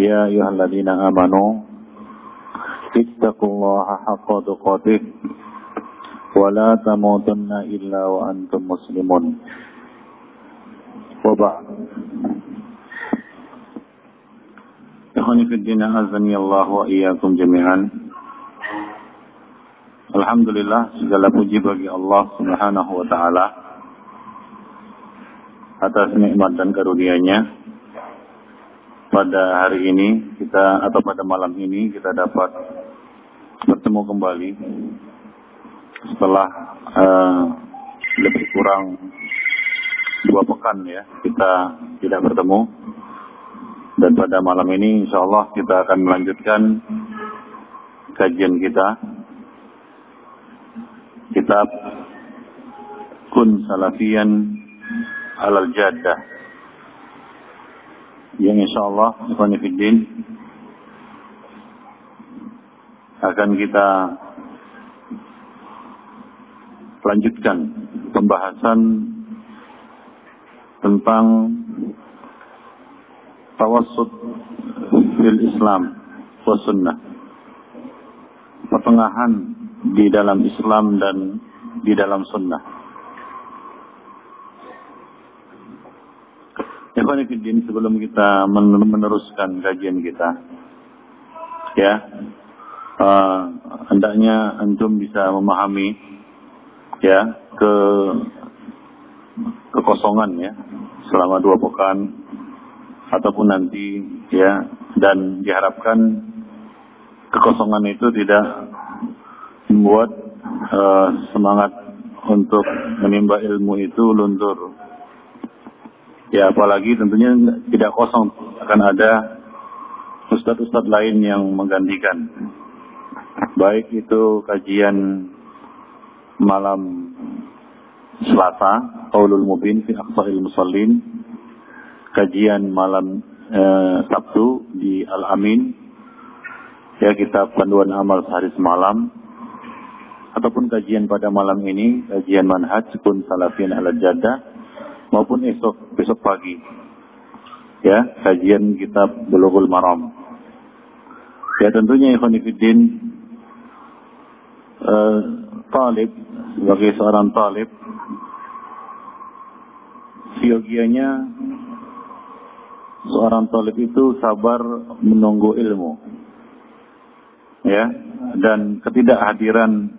يا أيها الذين آمنوا اتقوا الله حق تقاته ولا تموتن إلا وأنتم مسلمون وبعد إخواني في الدين أعزني الله وإياكم جميعا Alhamdulillah segala puji bagi Allah Subhanahu wa taala atas nikmat dan karunia-Nya. pada hari ini kita atau pada malam ini kita dapat bertemu kembali setelah uh, lebih kurang dua pekan ya kita tidak bertemu. Dan pada malam ini insya Allah kita akan melanjutkan kajian kita. Kitab Kun Salafian Alal Jaddah yang insya Allah Ikhwanifiddin akan kita lanjutkan pembahasan tentang tawassut fil Islam wa sunnah pertengahan di dalam Islam dan di dalam sunnah. Ikhwanifiddin sebelum kita meneruskan kajian kita, ya, uh, hendaknya antum bisa memahami, ya, ke kekosongan ya, selama dua pekan ataupun nanti, ya, dan diharapkan kekosongan itu tidak membuat uh, semangat untuk menimba ilmu itu luntur. Ya apalagi tentunya tidak kosong. Akan ada ustadz-ustadz lain yang menggantikan. Baik itu kajian malam Selasa, Qaulul Mubin fi Aqsa'il Musallin, kajian malam eh, Sabtu di Al-Amin, ya kitab panduan amal sehari semalam, ataupun kajian pada malam ini, kajian manhaj pun salafin ala jada, maupun esok, besok pagi. Ya, kajian kitab Bulughul Maram. Ya tentunya Ikhwanifiddin, uh, talib, sebagai seorang talib, siogianya seorang talib itu sabar menunggu ilmu. Ya, dan ketidakhadiran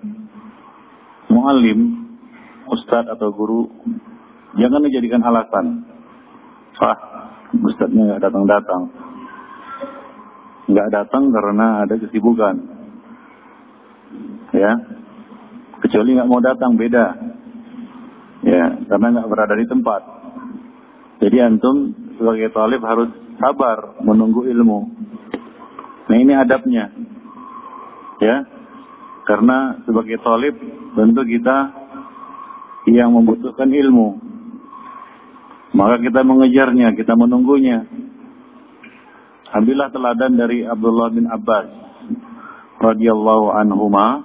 muallim, ustadz atau guru, jangan dijadikan alasan. Ah, ustadznya nggak datang-datang. Nggak datang karena ada kesibukan. Ya, kecuali nggak mau datang beda. Ya, karena nggak berada di tempat. Jadi antum sebagai talib harus sabar menunggu ilmu. Nah ini adabnya. Ya, karena sebagai talib tentu kita yang membutuhkan ilmu. Maka kita mengejarnya, kita menunggunya. Ambillah teladan dari Abdullah bin Abbas radhiyallahu anhuma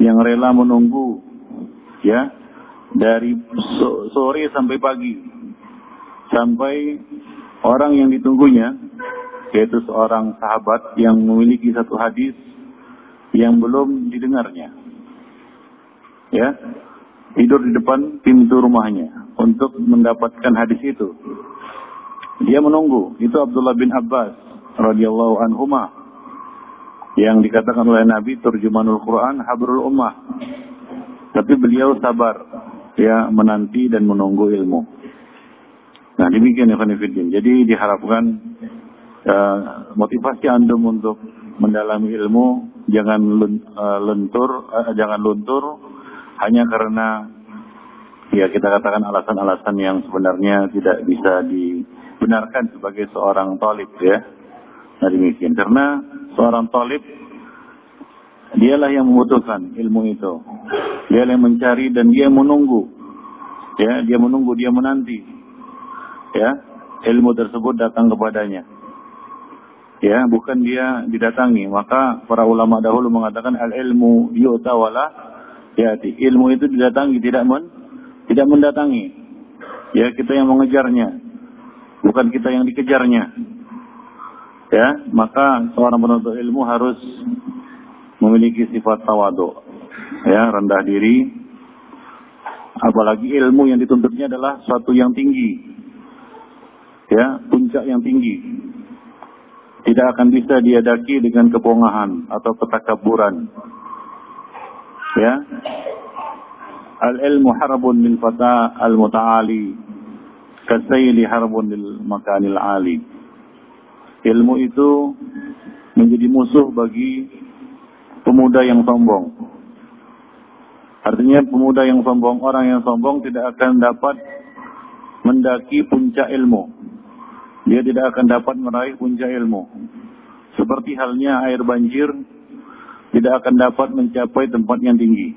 yang rela menunggu ya dari sore sampai pagi sampai orang yang ditunggunya yaitu seorang sahabat yang memiliki satu hadis yang belum didengarnya. Ya, tidur di depan pintu rumahnya untuk mendapatkan hadis itu. Dia menunggu. Itu Abdullah bin Abbas radhiyallahu anhuma yang dikatakan oleh Nabi terjemahanul Quran habrul ummah. Tapi beliau sabar ya menanti dan menunggu ilmu. Nah demikian ya Fanifidin. Jadi diharapkan uh, motivasi antum untuk mendalami ilmu jangan lentur uh, jangan luntur hanya karena ya kita katakan alasan-alasan yang sebenarnya tidak bisa benarkan sebagai seorang talib ya. Nah demikian. Karena seorang talib dialah yang membutuhkan ilmu itu. Dialah yang mencari dan dia menunggu. Ya, dia menunggu, dia menanti. Ya, ilmu tersebut datang kepadanya. Ya, bukan dia didatangi. Maka para ulama dahulu mengatakan al ilmu yu'ta wala yati. Ilmu itu didatangi, tidak men tidak mendatangi. Ya, kita yang mengejarnya. Bukan kita yang dikejarnya. Ya, maka seorang penuntut ilmu harus memiliki sifat tawadu. Ya, rendah diri. Apalagi ilmu yang dituntutnya adalah suatu yang tinggi. Ya, puncak yang tinggi. Tidak akan bisa diadaki dengan kepongahan atau ketakaburan. Ya, Al-ilmu harbun lil fata al-muta'ali. Kasayli harbun lil makanil ali. Ilmu itu menjadi musuh bagi pemuda yang sombong. Artinya pemuda yang sombong, orang yang sombong tidak akan dapat mendaki puncak ilmu. Dia tidak akan dapat meraih puncak ilmu. Seperti halnya air banjir tidak akan dapat mencapai tempat yang tinggi.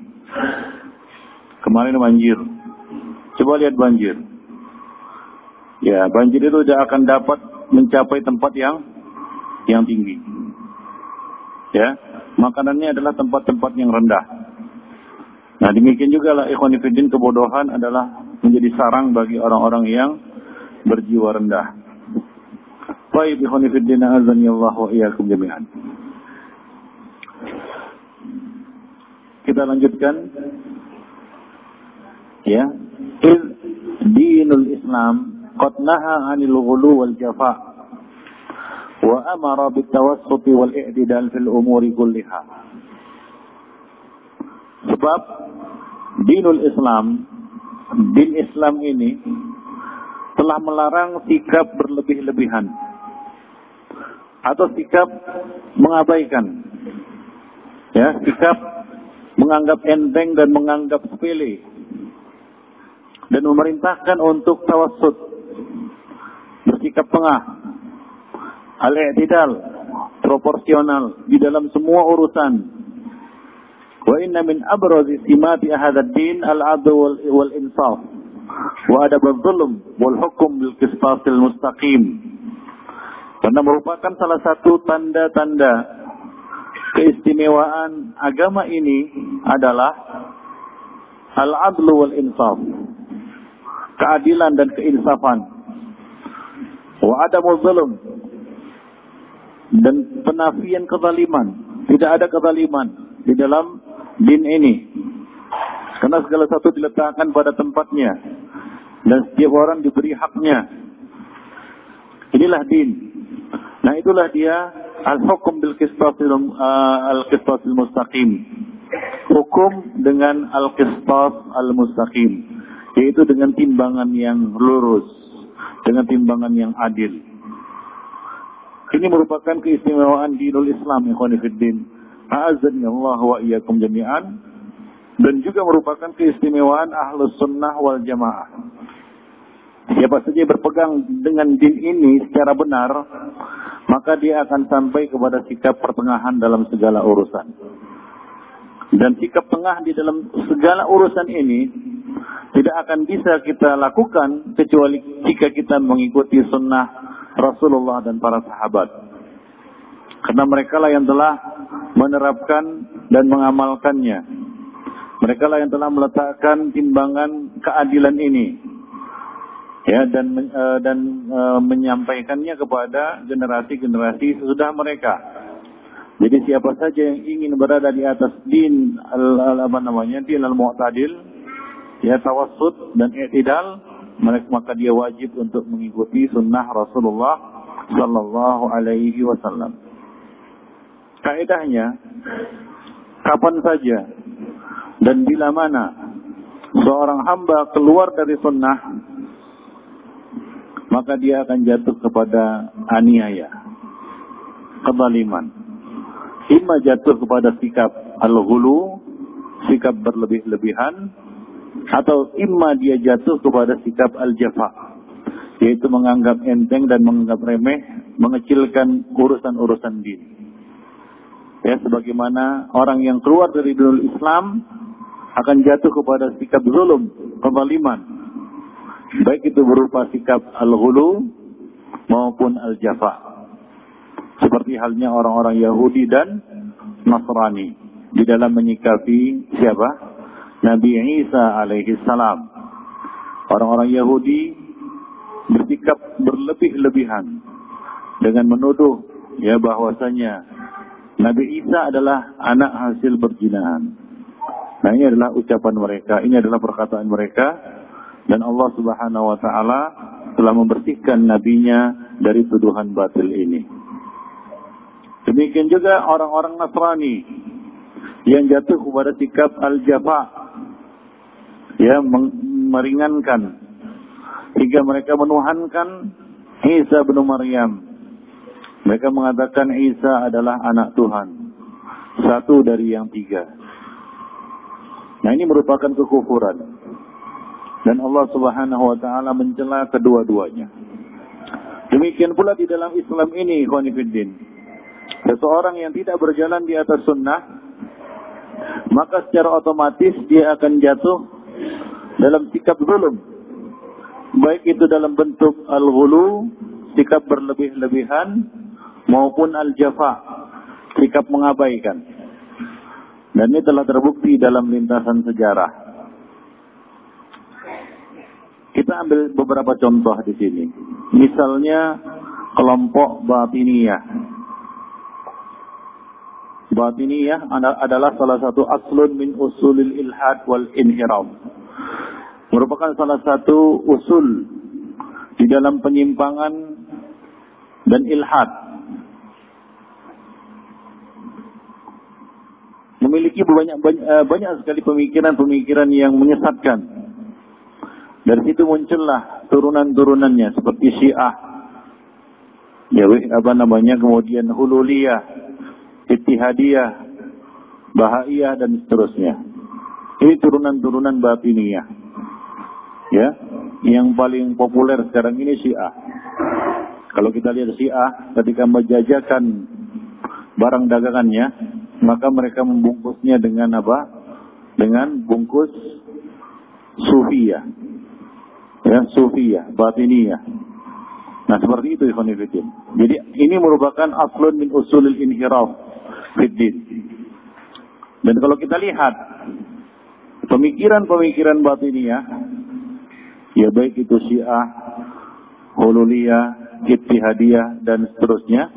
Kemarin banjir. Coba lihat banjir. Ya, banjir itu tidak akan dapat mencapai tempat yang yang tinggi. Ya, makanannya adalah tempat-tempat yang rendah. Nah, demikian juga lah ikhwanifidin kebodohan adalah menjadi sarang bagi orang-orang yang berjiwa rendah. Baik ikhwanifidin azan ya Allah wa iyyakum jami'an. Kita lanjutkan. Ya. Il dinul Islam qad naha 'anil ghulu wal jafa wa amara bit tawassuti wal i'tidal fil umuri kulliha. Sebab dinul Islam din Islam ini telah melarang sikap berlebih-lebihan atau sikap mengabaikan. Ya sikap menganggap enteng dan menganggap sepele. Dan memerintahkan untuk tawassut. Bersikap tengah. Al-i'tidal. Proporsional. Di dalam semua urusan. Wa inna min abrazi simati hadzal din al-'adl wal, wal insaf wa adab al-zulm wal hukm bil qistasil mustaqim karena merupakan salah satu tanda-tanda keistimewaan agama ini adalah al-'adl wal insaf keadilan dan keinsafan. Wa adamul zulm dan penafian kezaliman. Tidak ada kezaliman di dalam din ini. Karena segala satu diletakkan pada tempatnya dan setiap orang diberi haknya. Inilah din. Nah itulah dia al-hukum bil uh, al-qistasil mustaqim. Hukum dengan al-qistas al-mustaqim yaitu dengan timbangan yang lurus, dengan timbangan yang adil. Ini merupakan keistimewaan dinul Islam ikhwanifiddin. A'azani Allah wa iyyakum jami'an dan juga merupakan keistimewaan ahlus sunnah wal jamaah. Siapa saja berpegang dengan din ini secara benar, maka dia akan sampai kepada sikap pertengahan dalam segala urusan. Dan sikap tengah di dalam segala urusan ini tidak akan bisa kita lakukan kecuali jika kita mengikuti sunnah Rasulullah dan para sahabat. Karena mereka lah yang telah menerapkan dan mengamalkannya. Mereka lah yang telah meletakkan timbangan keadilan ini. Ya dan uh, dan uh, menyampaikannya kepada generasi-generasi sesudah mereka. Jadi siapa saja yang ingin berada di atas din al, al apa namanya din al-mu'tadil ya tawassut dan i'tidal maka dia wajib untuk mengikuti sunnah Rasulullah sallallahu alaihi wasallam. Kaidahnya kapan saja dan bila mana seorang hamba keluar dari sunnah maka dia akan jatuh kepada aniaya, kezaliman. Ima jatuh kepada sikap al-ghulu, sikap berlebih-lebihan, atau imma dia jatuh kepada sikap al-jafa yaitu menganggap enteng dan menganggap remeh, mengecilkan urusan-urusan din. Ya, sebagaimana orang yang keluar dari dunia Islam akan jatuh kepada sikap zulum, kezaliman. Baik itu berupa sikap al-ghulu maupun al-jafa. Seperti halnya orang-orang Yahudi dan Nasrani di dalam menyikapi siapa? Nabi Isa alaihi salam. Orang-orang Yahudi bersikap berlebih-lebihan dengan menuduh ya bahwasanya Nabi Isa adalah anak hasil berjinahan. Nah ini adalah ucapan mereka, ini adalah perkataan mereka dan Allah Subhanahu wa taala telah membersihkan nabinya dari tuduhan batil ini. Demikian juga orang-orang Nasrani yang jatuh kepada sikap al-jafa ya meringankan hingga mereka menuhankan Isa bin Maryam. Mereka mengatakan Isa adalah anak Tuhan. Satu dari yang tiga. Nah ini merupakan kekufuran. Dan Allah subhanahu wa ta'ala mencela kedua-duanya. Demikian pula di dalam Islam ini, Khonifuddin. Seseorang yang tidak berjalan di atas sunnah, maka secara otomatis dia akan jatuh dalam sikap zulum baik itu dalam bentuk al-ghulu, sikap berlebih-lebihan, maupun al-jafa, sikap mengabaikan. Dan ini telah terbukti dalam lintasan sejarah. Kita ambil beberapa contoh di sini. Misalnya kelompok Batiniyah. Batiniyah adalah salah satu aslun min usulil ilhad wal inhiraf merupakan salah satu usul di dalam penyimpangan dan ilhad. Memiliki banyak banyak, eh, banyak sekali pemikiran-pemikiran yang menyesatkan. Dari situ muncullah turunan-turunannya seperti Syiah, ya apa namanya, kemudian Hululiyah, Ittihadiyah, Bahaiyah dan seterusnya. Ini turunan-turunan batiniyah ya yang paling populer sekarang ini Syiah. Kalau kita lihat Syiah ketika menjajakan barang dagangannya, maka mereka membungkusnya dengan apa? Dengan bungkus sufiyah. Ya, sufiyah, batiniyah. Nah, seperti itu ikhwan Jadi ini merupakan aslun min usulil inhiraf fiddin. Dan kalau kita lihat pemikiran-pemikiran batiniyah ya baik itu Syiah, Hululiyah, Ittihadiyah dan seterusnya.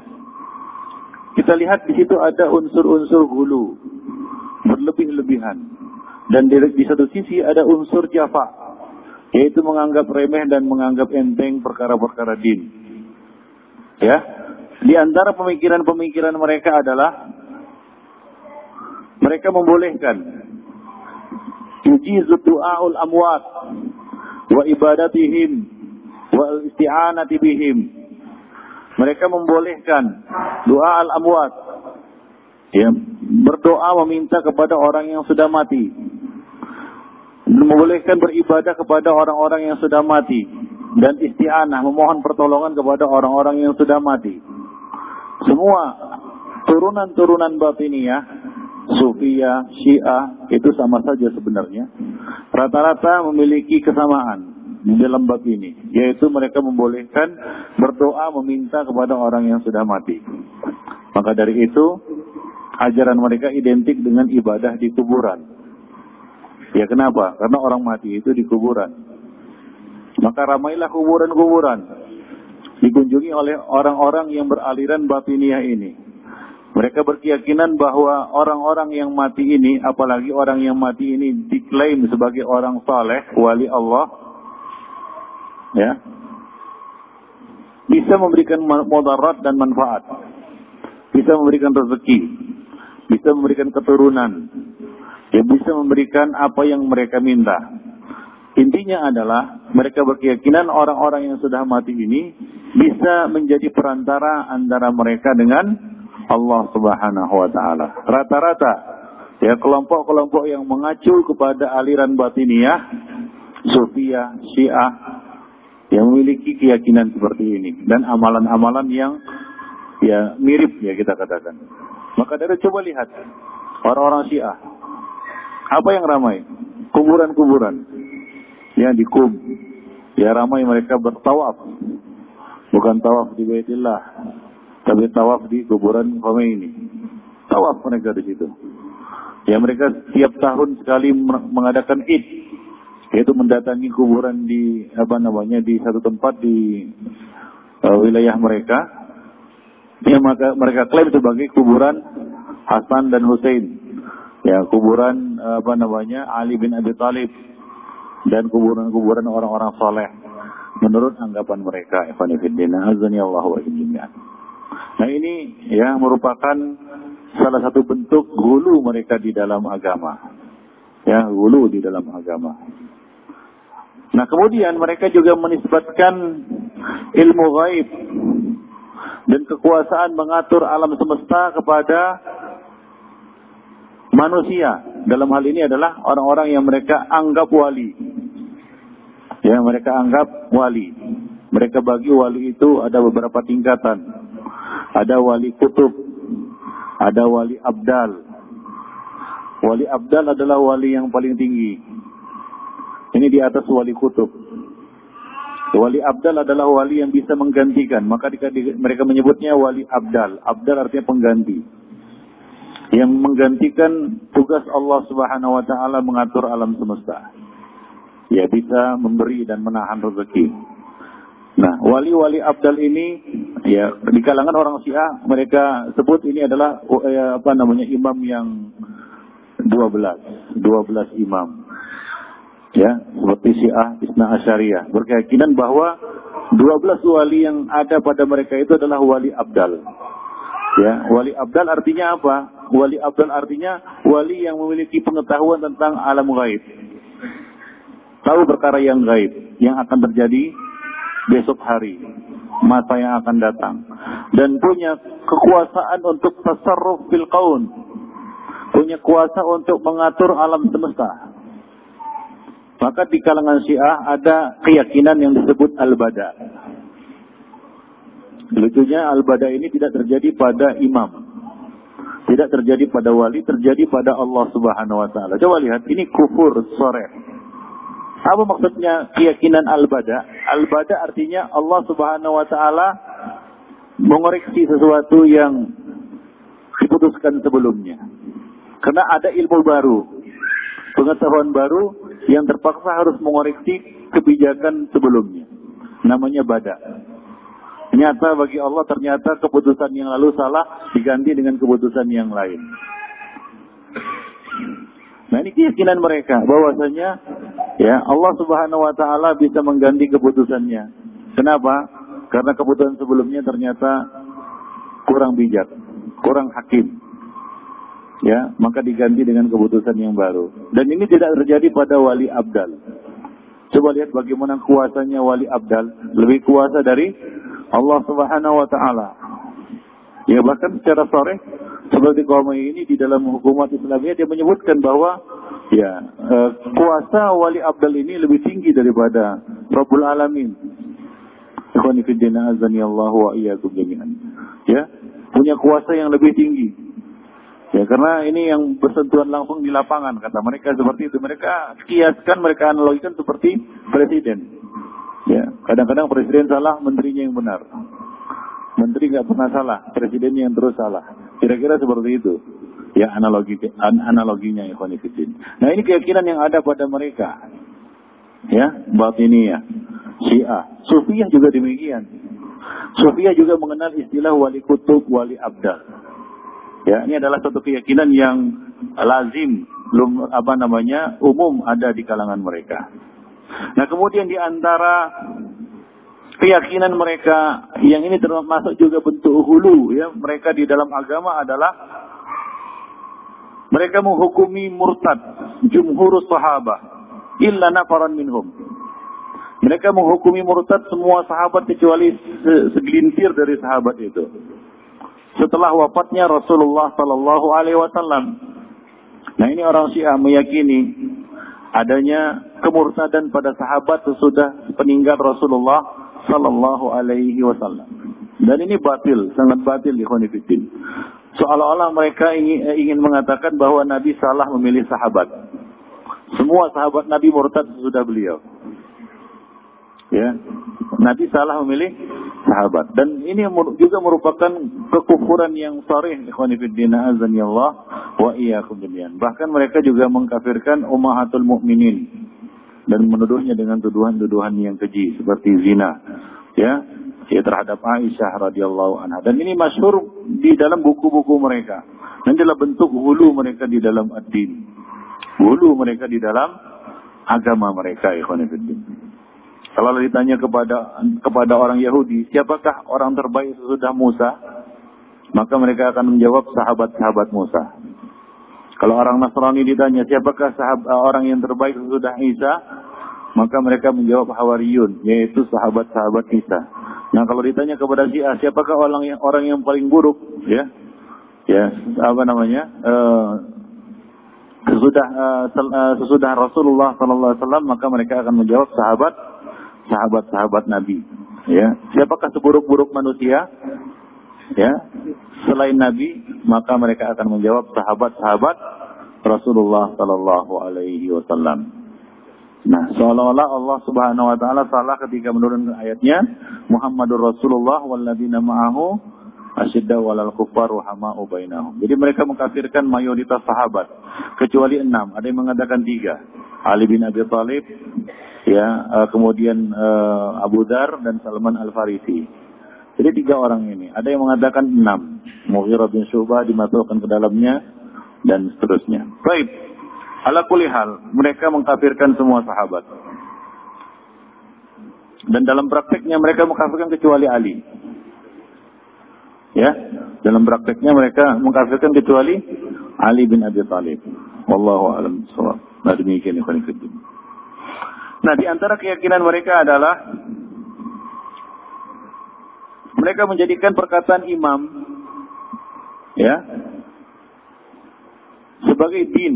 Kita lihat di situ ada unsur-unsur hulu, berlebih-lebihan. Dan di, di satu sisi ada unsur jafa, yaitu menganggap remeh dan menganggap enteng perkara-perkara din. Ya, di antara pemikiran-pemikiran mereka adalah mereka membolehkan yujizu du'aul amwat wa ibadatihim wa isti'anati bihim. Mereka membolehkan doa al-amwat. Ya, berdoa meminta kepada orang yang sudah mati. Membolehkan beribadah kepada orang-orang yang sudah mati dan isti'anah memohon pertolongan kepada orang-orang yang sudah mati. Semua turunan-turunan batiniah, Sufia, Syiah itu sama saja sebenarnya rata-rata memiliki kesamaan di dalam bab ini, yaitu mereka membolehkan berdoa meminta kepada orang yang sudah mati. Maka dari itu, ajaran mereka identik dengan ibadah di kuburan. Ya kenapa? Karena orang mati itu di kuburan. Maka ramailah kuburan-kuburan dikunjungi oleh orang-orang yang beraliran batiniah ini. Mereka berkeyakinan bahwa orang-orang yang mati ini, apalagi orang yang mati ini diklaim sebagai orang saleh, wali Allah, ya, bisa memberikan mudarat dan manfaat, bisa memberikan rezeki, bisa memberikan keturunan, bisa memberikan apa yang mereka minta. Intinya adalah mereka berkeyakinan orang-orang yang sudah mati ini bisa menjadi perantara antara mereka dengan Allah Subhanahu wa taala. Rata-rata ya kelompok-kelompok yang mengacu kepada aliran batiniah, Sufiyah, Syiah yang memiliki keyakinan seperti ini dan amalan-amalan yang ya mirip ya kita katakan. Maka dari coba lihat orang-orang Syiah. Apa yang ramai? Kuburan-kuburan. Yang di Kum. Ya ramai mereka bertawaf. Bukan tawaf di Baitillah, tapi tawaf di kuburan Khomeini. Tawaf mereka di situ. Ya mereka tiap tahun sekali mengadakan Id yaitu mendatangi kuburan di apa namanya di satu tempat di uh, wilayah mereka yang maka mereka klaim sebagai kuburan Hasan dan Hussein ya kuburan apa namanya Ali bin Abi Thalib dan kuburan-kuburan orang-orang soleh menurut anggapan mereka Nah ini ya merupakan salah satu bentuk gulu mereka di dalam agama. Ya, gulu di dalam agama. Nah kemudian mereka juga menisbatkan ilmu gaib dan kekuasaan mengatur alam semesta kepada manusia. Dalam hal ini adalah orang-orang yang mereka anggap wali. Ya, mereka anggap wali. Mereka bagi wali itu ada beberapa tingkatan. Ada wali kutub, ada wali abdal. Wali abdal adalah wali yang paling tinggi. Ini di atas wali kutub. Wali abdal adalah wali yang bisa menggantikan. Maka mereka menyebutnya wali abdal. Abdal artinya pengganti. Yang menggantikan tugas Allah subhanahu wa ta'ala mengatur alam semesta. Ya bisa memberi dan menahan rezeki. Nah, wali-wali abdal ini ya di kalangan orang Syiah mereka sebut ini adalah ya, apa namanya imam yang 12, 12 imam ya seperti Syiah Isna Asyariah berkeyakinan bahwa 12 wali yang ada pada mereka itu adalah wali abdal. Ya, wali abdal artinya apa? Wali abdal artinya wali yang memiliki pengetahuan tentang alam gaib. Tahu perkara yang gaib yang akan terjadi besok hari, masa yang akan datang dan punya kekuasaan untuk tasarruf fil qaun. Punya kuasa untuk mengatur alam semesta maka di kalangan Syiah ada keyakinan yang disebut al-bada. Lucunya al-bada ini tidak terjadi pada imam. Tidak terjadi pada wali, terjadi pada Allah Subhanahu wa taala. Coba lihat, ini kufur sore. Apa maksudnya keyakinan al-bada? Al-bada artinya Allah Subhanahu wa taala mengoreksi sesuatu yang diputuskan sebelumnya. Karena ada ilmu baru, pengetahuan baru yang terpaksa harus mengoreksi kebijakan sebelumnya. Namanya bada. Ternyata bagi Allah ternyata keputusan yang lalu salah diganti dengan keputusan yang lain. Nah ini keyakinan mereka bahwasanya ya Allah Subhanahu wa taala bisa mengganti keputusannya. Kenapa? Karena keputusan sebelumnya ternyata kurang bijak, kurang hakim ya maka diganti dengan keputusan yang baru dan ini tidak terjadi pada wali abdal coba lihat bagaimana kuasanya wali abdal lebih kuasa dari Allah Subhanahu wa taala ya bahkan secara sore seperti kaum ini di dalam hukumat Islamiyah dia menyebutkan bahwa ya eh, kuasa wali abdal ini lebih tinggi daripada Rabbul Alamin Ikhwani azani Allah wa iyyakum jami'an ya punya kuasa yang lebih tinggi Ya karena ini yang bersentuhan langsung di lapangan kata mereka seperti itu. Mereka kiaskan, mereka analogikan seperti presiden. Ya, kadang-kadang presiden salah, menterinya yang benar. Menteri nggak pernah salah, presiden yang terus salah. Kira-kira seperti itu. Ya analogi an analoginya ya Nah ini keyakinan yang ada pada mereka. Ya, ini ya. Syiah. Sufiyah juga demikian. Sufiyah juga mengenal istilah wali kutub, wali abdal. Ya, ini adalah satu keyakinan yang lazim, belum apa namanya, umum ada di kalangan mereka. Nah, kemudian di antara keyakinan mereka yang ini termasuk juga bentuk hulu ya, mereka di dalam agama adalah mereka menghukumi murtad jumhur sahabat illa nafaran minhum. Mereka menghukumi murtad semua sahabat kecuali segelintir dari sahabat itu setelah wafatnya Rasulullah Sallallahu Alaihi Wasallam. Nah ini orang Syiah meyakini adanya kemurtadan pada sahabat sesudah peninggal Rasulullah sallallahu alaihi wasallam. Dan ini batil, sangat batil ikhwan fillah. Seolah-olah mereka ingin, ingin mengatakan bahwa Nabi salah memilih sahabat. Semua sahabat Nabi murtad sesudah beliau. Ya, Nabi salah memilih sahabat dan ini juga merupakan kekufuran yang sarih ikhwan fillah azanillah wa iyyakum jami'an. Bahkan mereka juga mengkafirkan ummahatul mukminin dan menuduhnya dengan tuduhan-tuduhan yang keji seperti zina. Ya, ya terhadap Aisyah radhiyallahu anha dan ini masyhur di dalam buku-buku mereka. Dan adalah bentuk hulu mereka di dalam ad-din. Hulu mereka di dalam agama mereka ikhwan. Kalau ditanya kepada kepada orang Yahudi, siapakah orang terbaik sesudah Musa? Maka mereka akan menjawab sahabat-sahabat Musa. Kalau orang Nasrani ditanya, siapakah sahabat, orang yang terbaik sesudah Isa? Maka mereka menjawab Hawariyun, yaitu sahabat-sahabat Isa. Nah, kalau ditanya kepada Syiah, siapakah orang yang orang yang paling buruk? Ya, ya, apa namanya? Uh, sesudah uh, sesudah Rasulullah Sallallahu Alaihi Wasallam, maka mereka akan menjawab sahabat sahabat-sahabat Nabi. Ya, siapakah seburuk-buruk manusia? Ya, selain Nabi, maka mereka akan menjawab sahabat-sahabat Rasulullah Sallallahu Alaihi Wasallam. Nah, seolah-olah Allah Subhanahu Wa Taala salah ketika menurunkan ayatnya Muhammadur Rasulullah walladzina ma'ahu asyidda walal kufar ruhama'u bainahum. Jadi mereka mengkafirkan mayoritas sahabat kecuali enam. Ada yang mengatakan tiga. Ali bin Abi Thalib, ya uh, kemudian uh, Abu Dar dan Salman Al Farisi. Jadi tiga orang ini. Ada yang mengatakan enam. Mughirah bin Syubah dimasukkan ke dalamnya dan seterusnya. Baik. Ala kulihal, mereka mengkafirkan semua sahabat. Dan dalam prakteknya mereka mengkafirkan kecuali Ali. Ya, dalam prakteknya mereka mengkafirkan kecuali Ali bin Abi Thalib. Wallahu a'lam bishawab. Nah demikian fillah. Nah, di antara keyakinan mereka adalah mereka menjadikan perkataan imam ya sebagai din,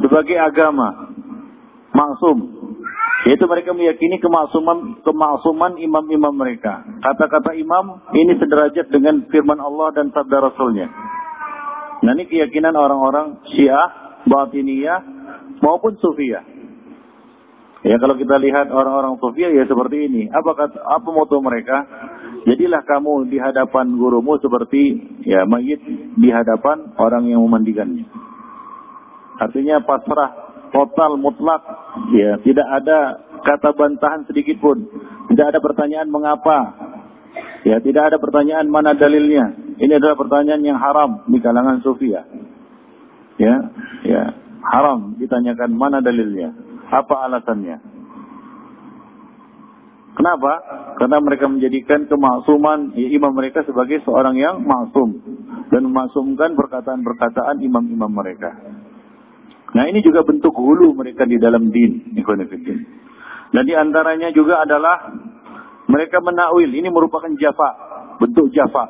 sebagai agama maksum. Yaitu mereka meyakini kemaksuman kemaksuman imam-imam mereka. Kata-kata imam ini sederajat dengan firman Allah dan sabda Rasulnya. Nah ini keyakinan orang-orang Syiah, Batiniyah maupun Sufiyah. Ya kalau kita lihat orang-orang sufia ya seperti ini. Apa kata, apa moto mereka? Jadilah kamu di hadapan gurumu seperti ya mayit di hadapan orang yang memandikannya. Artinya pasrah total mutlak ya tidak ada kata bantahan sedikit pun. Tidak ada pertanyaan mengapa. Ya tidak ada pertanyaan mana dalilnya. Ini adalah pertanyaan yang haram di kalangan sufia. Ya, ya haram ditanyakan mana dalilnya. Apa alasannya? Kenapa? Karena mereka menjadikan kemaksuman ya, imam mereka sebagai seorang yang maksum dan memaksumkan perkataan-perkataan imam-imam mereka. Nah ini juga bentuk hulu mereka di dalam din. Dan di antaranya juga adalah mereka menakwil. Ini merupakan jafa, bentuk jafa,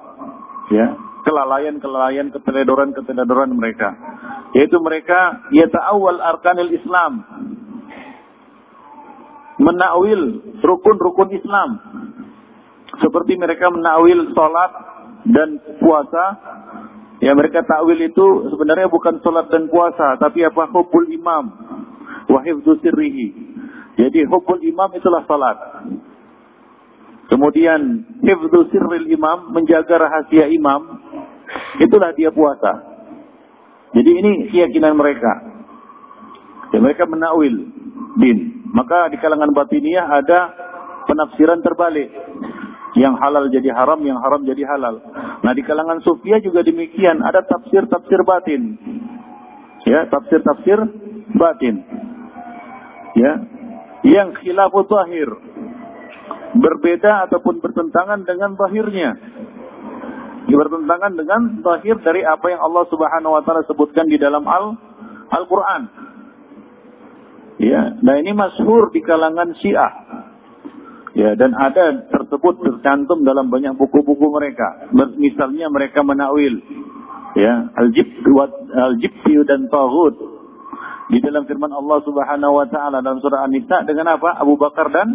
ya kelalaian-kelalaian, keteledoran-keteledoran mereka. Yaitu mereka yata'awwal arkanil Islam menakwil rukun-rukun Islam. Seperti mereka menakwil sholat dan puasa. Ya mereka takwil itu sebenarnya bukan sholat dan puasa. Tapi apa? Hubul imam. Wahifdu sirrihi. Jadi hubul imam itulah sholat. Kemudian hifdu sirril imam. Menjaga rahasia imam. Itulah dia puasa. Jadi ini keyakinan mereka. Ya, mereka menakwil din. Maka di kalangan batiniyah ada penafsiran terbalik. Yang halal jadi haram, yang haram jadi halal. Nah di kalangan sufia juga demikian. Ada tafsir-tafsir batin. Ya, tafsir-tafsir batin. Ya, yang khilafu zahir. Berbeda ataupun bertentangan dengan zahirnya. Bertentangan dengan zahir dari apa yang Allah Subhanahu wa taala sebutkan di dalam Al Al-Qur'an. Ya, nah ini masyhur di kalangan Syiah. Ya, dan ada tersebut tercantum dalam banyak buku-buku mereka. Misalnya mereka menakwil ya, al-jibt al-jibti dan taghut. di dalam firman Allah Subhanahu wa taala dalam surah An-Nisa dengan apa? Abu Bakar dan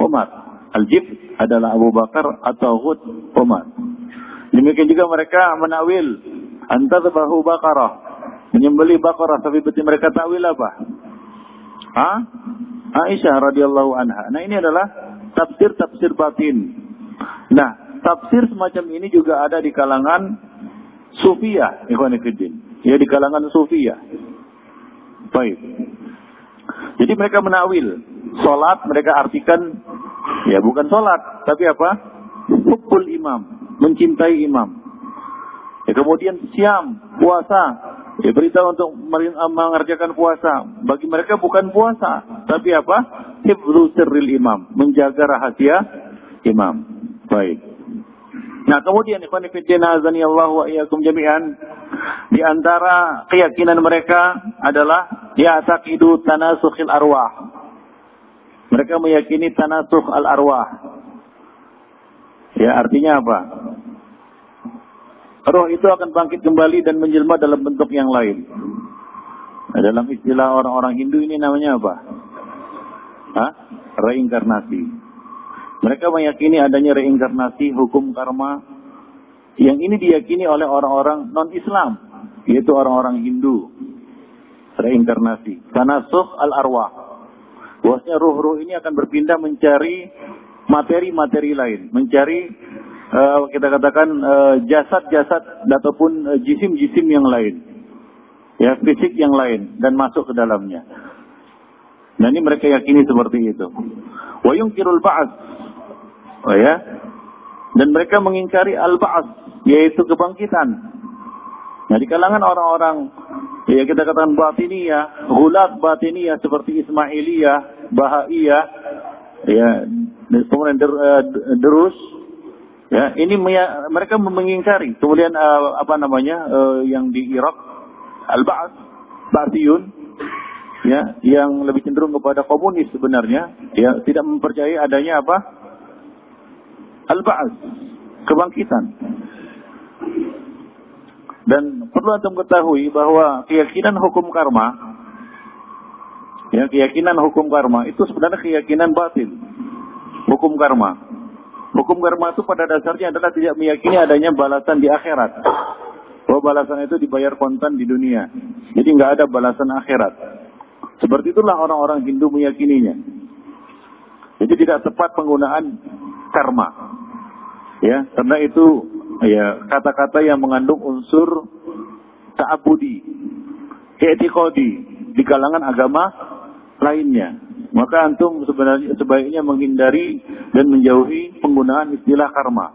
Umar. Al-Jib adalah Abu Bakar atau Hud Umar. Demikian juga mereka menakwil antadbahu bakarah. Menyembeli bakarah tapi betul mereka takwil apa? Ha? Aisyah radhiyallahu anha. Nah, ini adalah tafsir-tafsir batin. Nah, tafsir semacam ini juga ada di kalangan sufiyah, ikhwan Ya, di kalangan sufiyah. Baik. Jadi mereka menawil. Salat mereka artikan ya bukan salat, tapi apa? Hubbul imam, mencintai imam. Ya, kemudian siam, puasa. Berita untuk mengerjakan puasa. Bagi mereka bukan puasa, tapi apa? Hibru sirril imam, menjaga rahasia imam. Baik. Nah, kemudian ikhwan azani Allah wa iyyakum jami'an di antara keyakinan mereka adalah ya'taqidu tanasukhil arwah. Mereka meyakini tanasukh al arwah. Ya, artinya apa? Roh itu akan bangkit kembali dan menjelma dalam bentuk yang lain. Nah, dalam istilah orang-orang Hindu ini namanya apa? Hah? Reinkarnasi. Mereka meyakini adanya reinkarnasi, hukum karma, yang ini diyakini oleh orang-orang non-Islam, yaitu orang-orang Hindu. Reinkarnasi. Tanasuh al-arwah. Bahwasanya ruh-ruh ini akan berpindah mencari materi-materi lain, mencari uh, kita katakan uh, jasad-jasad ataupun uh, jisim-jisim yang lain. Ya, fisik yang lain dan masuk ke dalamnya. Nah, ini mereka yakini seperti itu. Wa yungkirul ba'ats. Oh ya. Dan mereka mengingkari al-ba'ats, yaitu kebangkitan. Nah, di kalangan orang-orang ya kita katakan batiniyah, gulat batiniyah seperti Ismailiyah, Bahaiyah, ya, kemudian der, uh, derus, ya, ini mereka mengingkari. Kemudian uh, apa namanya uh, yang di Irak, Al-Ba'ath, Ba'athiyun, ya, yang lebih cenderung kepada komunis sebenarnya, ya, tidak mempercayai adanya apa? Al-Ba'ath, kebangkitan. Dan perlu antum ketahui bahwa keyakinan hukum karma, ya keyakinan hukum karma itu sebenarnya keyakinan batin. Hukum karma. Hukum karma itu pada dasarnya adalah tidak meyakini adanya balasan di akhirat. Bahwa balasan itu dibayar kontan di dunia. Jadi nggak ada balasan akhirat. Seperti itulah orang-orang Hindu meyakininya. Jadi tidak tepat penggunaan karma. Ya, karena itu ya kata-kata yang mengandung unsur ta'abudi, etikodi di kalangan agama lainnya. Maka antum sebenarnya sebaiknya menghindari dan menjauhi penggunaan istilah karma.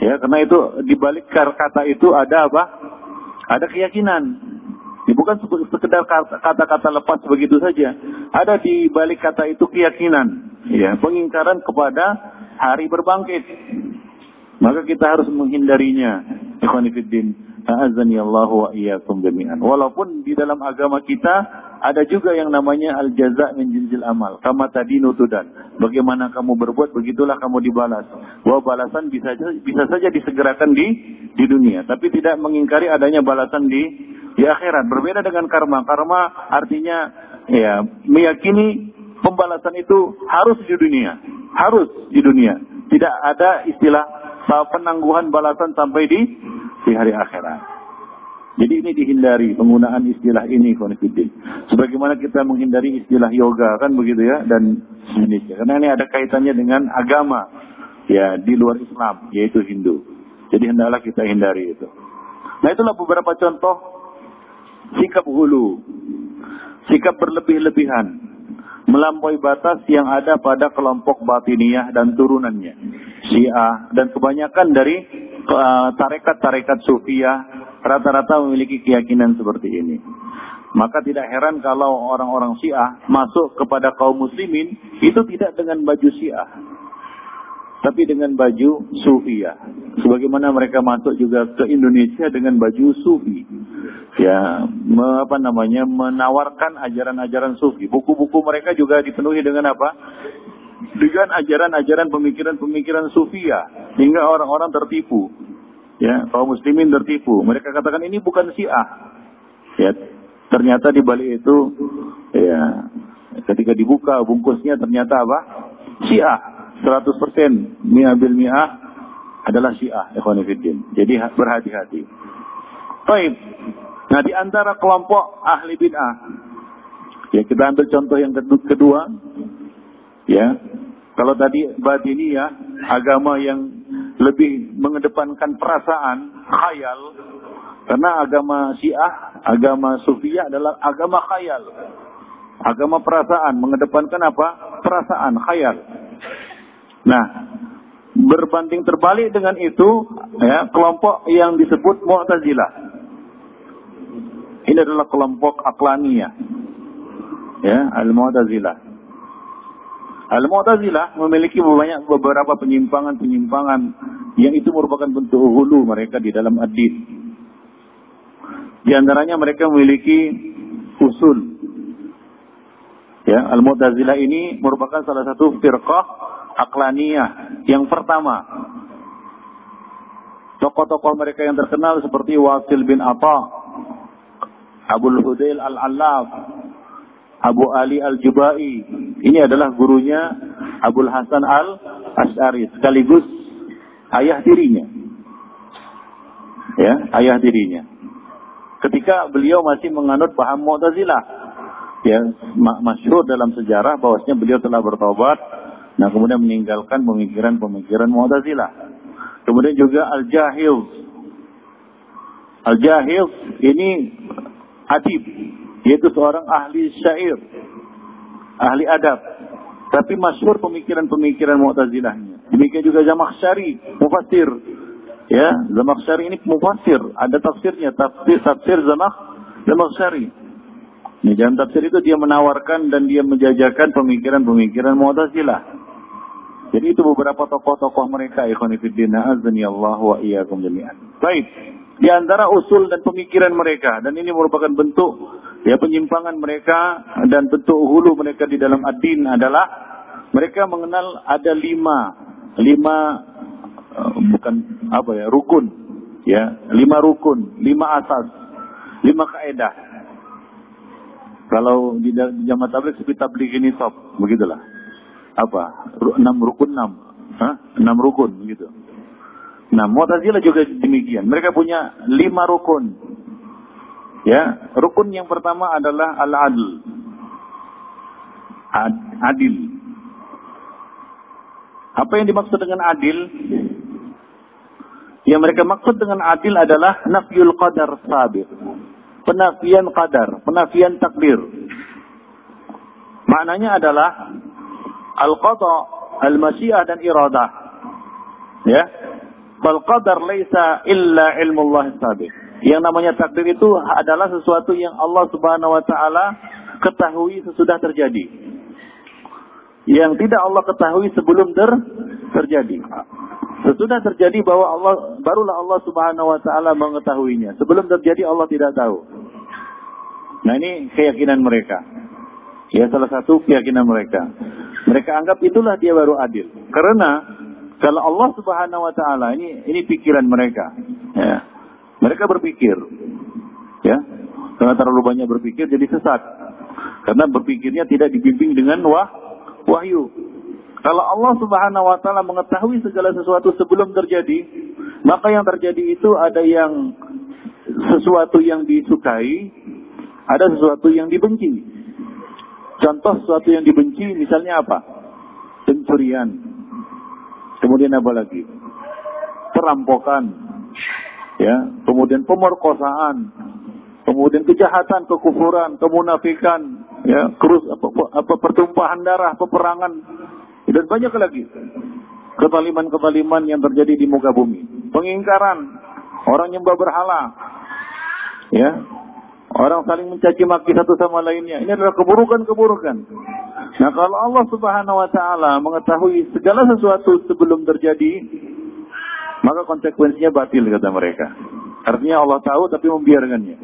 Ya, karena itu di balik kata itu ada apa? Ada keyakinan. Ini bukan sekedar kata-kata lepas begitu saja. Ada di balik kata itu keyakinan, ya, pengingkaran kepada hari berbangkit. Maka kita harus menghindarinya. Ikhwanifiddin. A'azani Allah wa iyyakum jami'an. Walaupun di dalam agama kita ada juga yang namanya al-jaza min jinsil amal. Kama tadi nutudan. Bagaimana kamu berbuat, begitulah kamu dibalas. Bahwa balasan bisa bisa saja disegerakan di di dunia, tapi tidak mengingkari adanya balasan di di akhirat. Berbeda dengan karma. Karma artinya ya meyakini pembalasan itu harus di dunia, harus di dunia. Tidak ada istilah penangguhan balasan sampai di di hari akhirat. Jadi ini dihindari penggunaan istilah ini konfidin. Sebagaimana kita menghindari istilah yoga kan begitu ya dan ini karena ini ada kaitannya dengan agama ya di luar Islam yaitu Hindu. Jadi hendaklah kita hindari itu. Nah itulah beberapa contoh sikap hulu, sikap berlebih-lebihan, melampaui batas yang ada pada kelompok batiniyah dan turunannya. Syiah dan kebanyakan dari uh, tarekat-tarekat sufiyah rata-rata memiliki keyakinan seperti ini. Maka tidak heran kalau orang-orang Syiah masuk kepada kaum muslimin itu tidak dengan baju Syiah. Tapi dengan baju Sufiyah. Sebagaimana mereka masuk juga ke Indonesia dengan baju Sufi. Ya, me, apa namanya, menawarkan ajaran-ajaran Sufi. Buku-buku mereka juga dipenuhi dengan apa? dengan ajaran-ajaran pemikiran-pemikiran sufia hingga orang-orang tertipu. Ya, kaum muslimin tertipu. Mereka katakan ini bukan Syiah. Ya, Ternyata di balik itu ya ketika dibuka bungkusnya ternyata apa? Syiah 100% mi'ah bil mi'ah adalah Syiah ikhwanifiddin. Jadi berhati-hati. Baik. Nah di antara kelompok ahli bid'ah ya kita ambil contoh yang kedua ya kalau tadi batini ya agama yang lebih mengedepankan perasaan khayal karena agama Syiah, agama Sufiyah adalah agama khayal. Agama perasaan, mengedepankan apa? Perasaan, khayal. Nah, berbanding terbalik dengan itu, ya, kelompok yang disebut Mu'tazilah. Ini adalah kelompok aklaniyah. Ya, Al-Mu'tazilah. Al-Mu'tazilah memiliki banyak beberapa penyimpangan-penyimpangan yang itu merupakan bentuk hulu mereka di dalam ad-din. Di antaranya mereka memiliki usul. Ya, Al-Mu'tazilah ini merupakan salah satu firqah aklaniyah yang pertama. Tokoh-tokoh mereka yang terkenal seperti Wasil bin Atta, Abu Hudail Al-Allaf, Abu Ali Al-Jubai. Ini adalah gurunya Abu Hasan Al-Ash'ari sekaligus ayah dirinya. Ya, ayah dirinya ketika beliau masih menganut paham Mu'tazilah. Ya, masyhur dalam sejarah bahwasanya beliau telah bertobat, nah kemudian meninggalkan pemikiran-pemikiran Mu'tazilah. Kemudian juga Al-Jahil. Al-Jahil ini adib, yaitu seorang ahli syair, ahli adab. Tapi masyhur pemikiran-pemikiran Mu'tazilahnya. Demikian juga Zamakhsyari, mufassir Ya, Zamakhsyari ini mufassir, ada tafsirnya, tafsir tafsir Zamakh Zamakhsyari. Di dalam tafsir itu dia menawarkan dan dia menjajakan pemikiran-pemikiran Mu'tazilah. Jadi itu beberapa tokoh-tokoh mereka ikhwan fillah azani Allah wa iyyakum jami'an. Baik. Di antara usul dan pemikiran mereka dan ini merupakan bentuk ya penyimpangan mereka dan bentuk hulu mereka di dalam ad-din adalah mereka mengenal ada lima lima uh, bukan apa ya rukun. Ya lima rukun lima asas lima kaedah. Kalau di jamaah tabligh seperti tabligh ini top begitulah. Apa? Enam rukun enam. Hah? enam rukun begitu. Nah Mu'tazilah juga demikian. Mereka punya lima rukun ya rukun yang pertama adalah al-adl Ad, adil apa yang dimaksud dengan adil yang mereka maksud dengan adil adalah nafyul qadar sabir. Penafian qadar, penafian takdir. Maknanya adalah al-qada, al-masyiah dan iradah. Ya. Fal qadar laisa illa ilmu Allah sabir. Yang namanya takdir itu adalah sesuatu yang Allah Subhanahu wa taala ketahui sesudah terjadi. Yang tidak Allah ketahui sebelum ter terjadi. Sesudah terjadi bahwa Allah barulah Allah Subhanahu wa taala mengetahuinya. Sebelum terjadi Allah tidak tahu. Nah, ini keyakinan mereka. Ya, salah satu keyakinan mereka. Mereka anggap itulah dia baru adil. Karena kalau Allah Subhanahu wa taala ini ini pikiran mereka. Ya. Mereka berpikir. Ya. Karena terlalu banyak berpikir jadi sesat. Karena berpikirnya tidak dibimbing dengan wah, wahyu. Kalau Allah Subhanahu wa taala mengetahui segala sesuatu sebelum terjadi, maka yang terjadi itu ada yang sesuatu yang disukai, ada sesuatu yang dibenci. Contoh sesuatu yang dibenci misalnya apa? Pencurian. Kemudian apa lagi? Perampokan. Ya, kemudian pemerkosaan, kemudian kejahatan, kekufuran, kemunafikan, ya, kerus apa, apa pertumpahan darah, peperangan, dan banyak lagi ketaliman-ketaliman yang terjadi di muka bumi. Pengingkaran, orang nyembah berhala, ya, orang saling mencaci maki satu sama lainnya. Ini adalah keburukan-keburukan. Nah, kalau Allah Subhanahu wa taala mengetahui segala sesuatu sebelum terjadi, maka konsekuensinya batil kata mereka. Artinya Allah tahu tapi membiarkannya.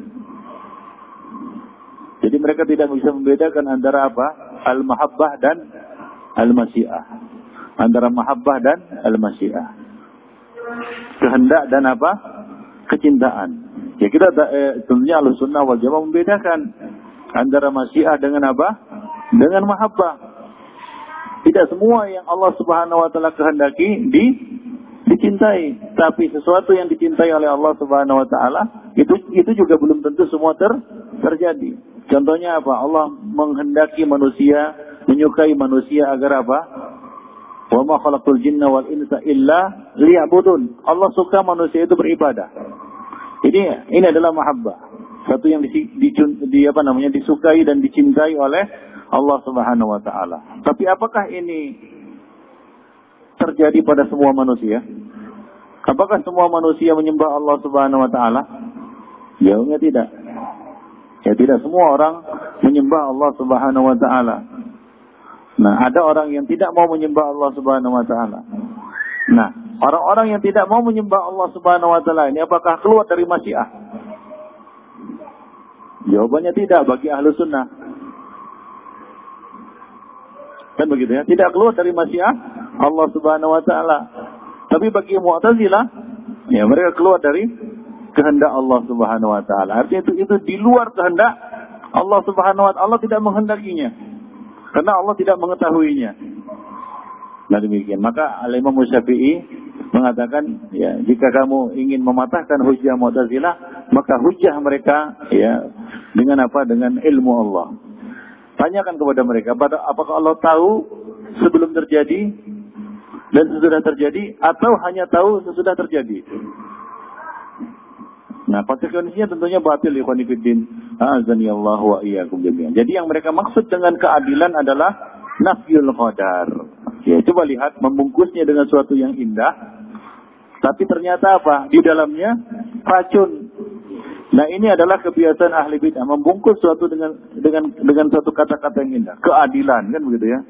Jadi mereka tidak bisa membedakan antara apa? Al-mahabbah dan al-masyiah. Antara mahabbah dan al-masyiah. Kehendak dan apa? Kecintaan. Ya kita eh, tentunya al sunnah wal jamaah membedakan antara masyiah dengan apa? Dengan mahabbah. Tidak semua yang Allah Subhanahu wa taala kehendaki di dicintai, tapi sesuatu yang dicintai oleh Allah Subhanahu wa taala itu itu juga belum tentu semua ter, terjadi. Contohnya apa? Allah menghendaki manusia menyukai manusia agar apa? Wa ma khalaqul jinna wal insa illa liya'budun. Allah suka manusia itu beribadah. Ini ini adalah mahabbah. Satu yang di, di, di apa namanya disukai dan dicintai oleh Allah Subhanahu wa taala. Tapi apakah ini terjadi pada semua manusia? Apakah semua manusia menyembah Allah Subhanahu wa taala? Jawabnya tidak. Ya tidak semua orang menyembah Allah Subhanahu wa taala. Nah, ada orang yang tidak mau menyembah Allah Subhanahu wa taala. Nah, orang-orang yang tidak mau menyembah Allah Subhanahu wa taala ini apakah keluar dari Masyiah? Jawabannya tidak bagi ahlu sunnah. Kan begitu ya? Tidak keluar dari Masyiah Allah Subhanahu wa taala. Tapi bagi Mu'tazilah, ya mereka keluar dari kehendak Allah Subhanahu wa taala. Artinya itu itu di luar kehendak Allah Subhanahu wa taala. Allah tidak menghendakinya. Karena Allah tidak mengetahuinya. Nah demikian. Maka Al-Imam Syafi'i mengatakan, ya, jika kamu ingin mematahkan hujah Mu'tazilah, maka hujah mereka ya dengan apa? Dengan ilmu Allah. Tanyakan kepada mereka, apakah Allah tahu sebelum terjadi dan sesudah terjadi atau hanya tahu sesudah terjadi? Nah, konsekuensinya tentunya batil ikhwan fillah. Azani Allah wa iyyakum jami'an. Jadi yang mereka maksud dengan keadilan adalah nafyul qadar. Ya, coba lihat membungkusnya dengan suatu yang indah. Tapi ternyata apa? Di dalamnya racun. Nah, ini adalah kebiasaan ahli bid'ah membungkus suatu dengan dengan dengan suatu kata-kata yang indah. Keadilan kan begitu ya.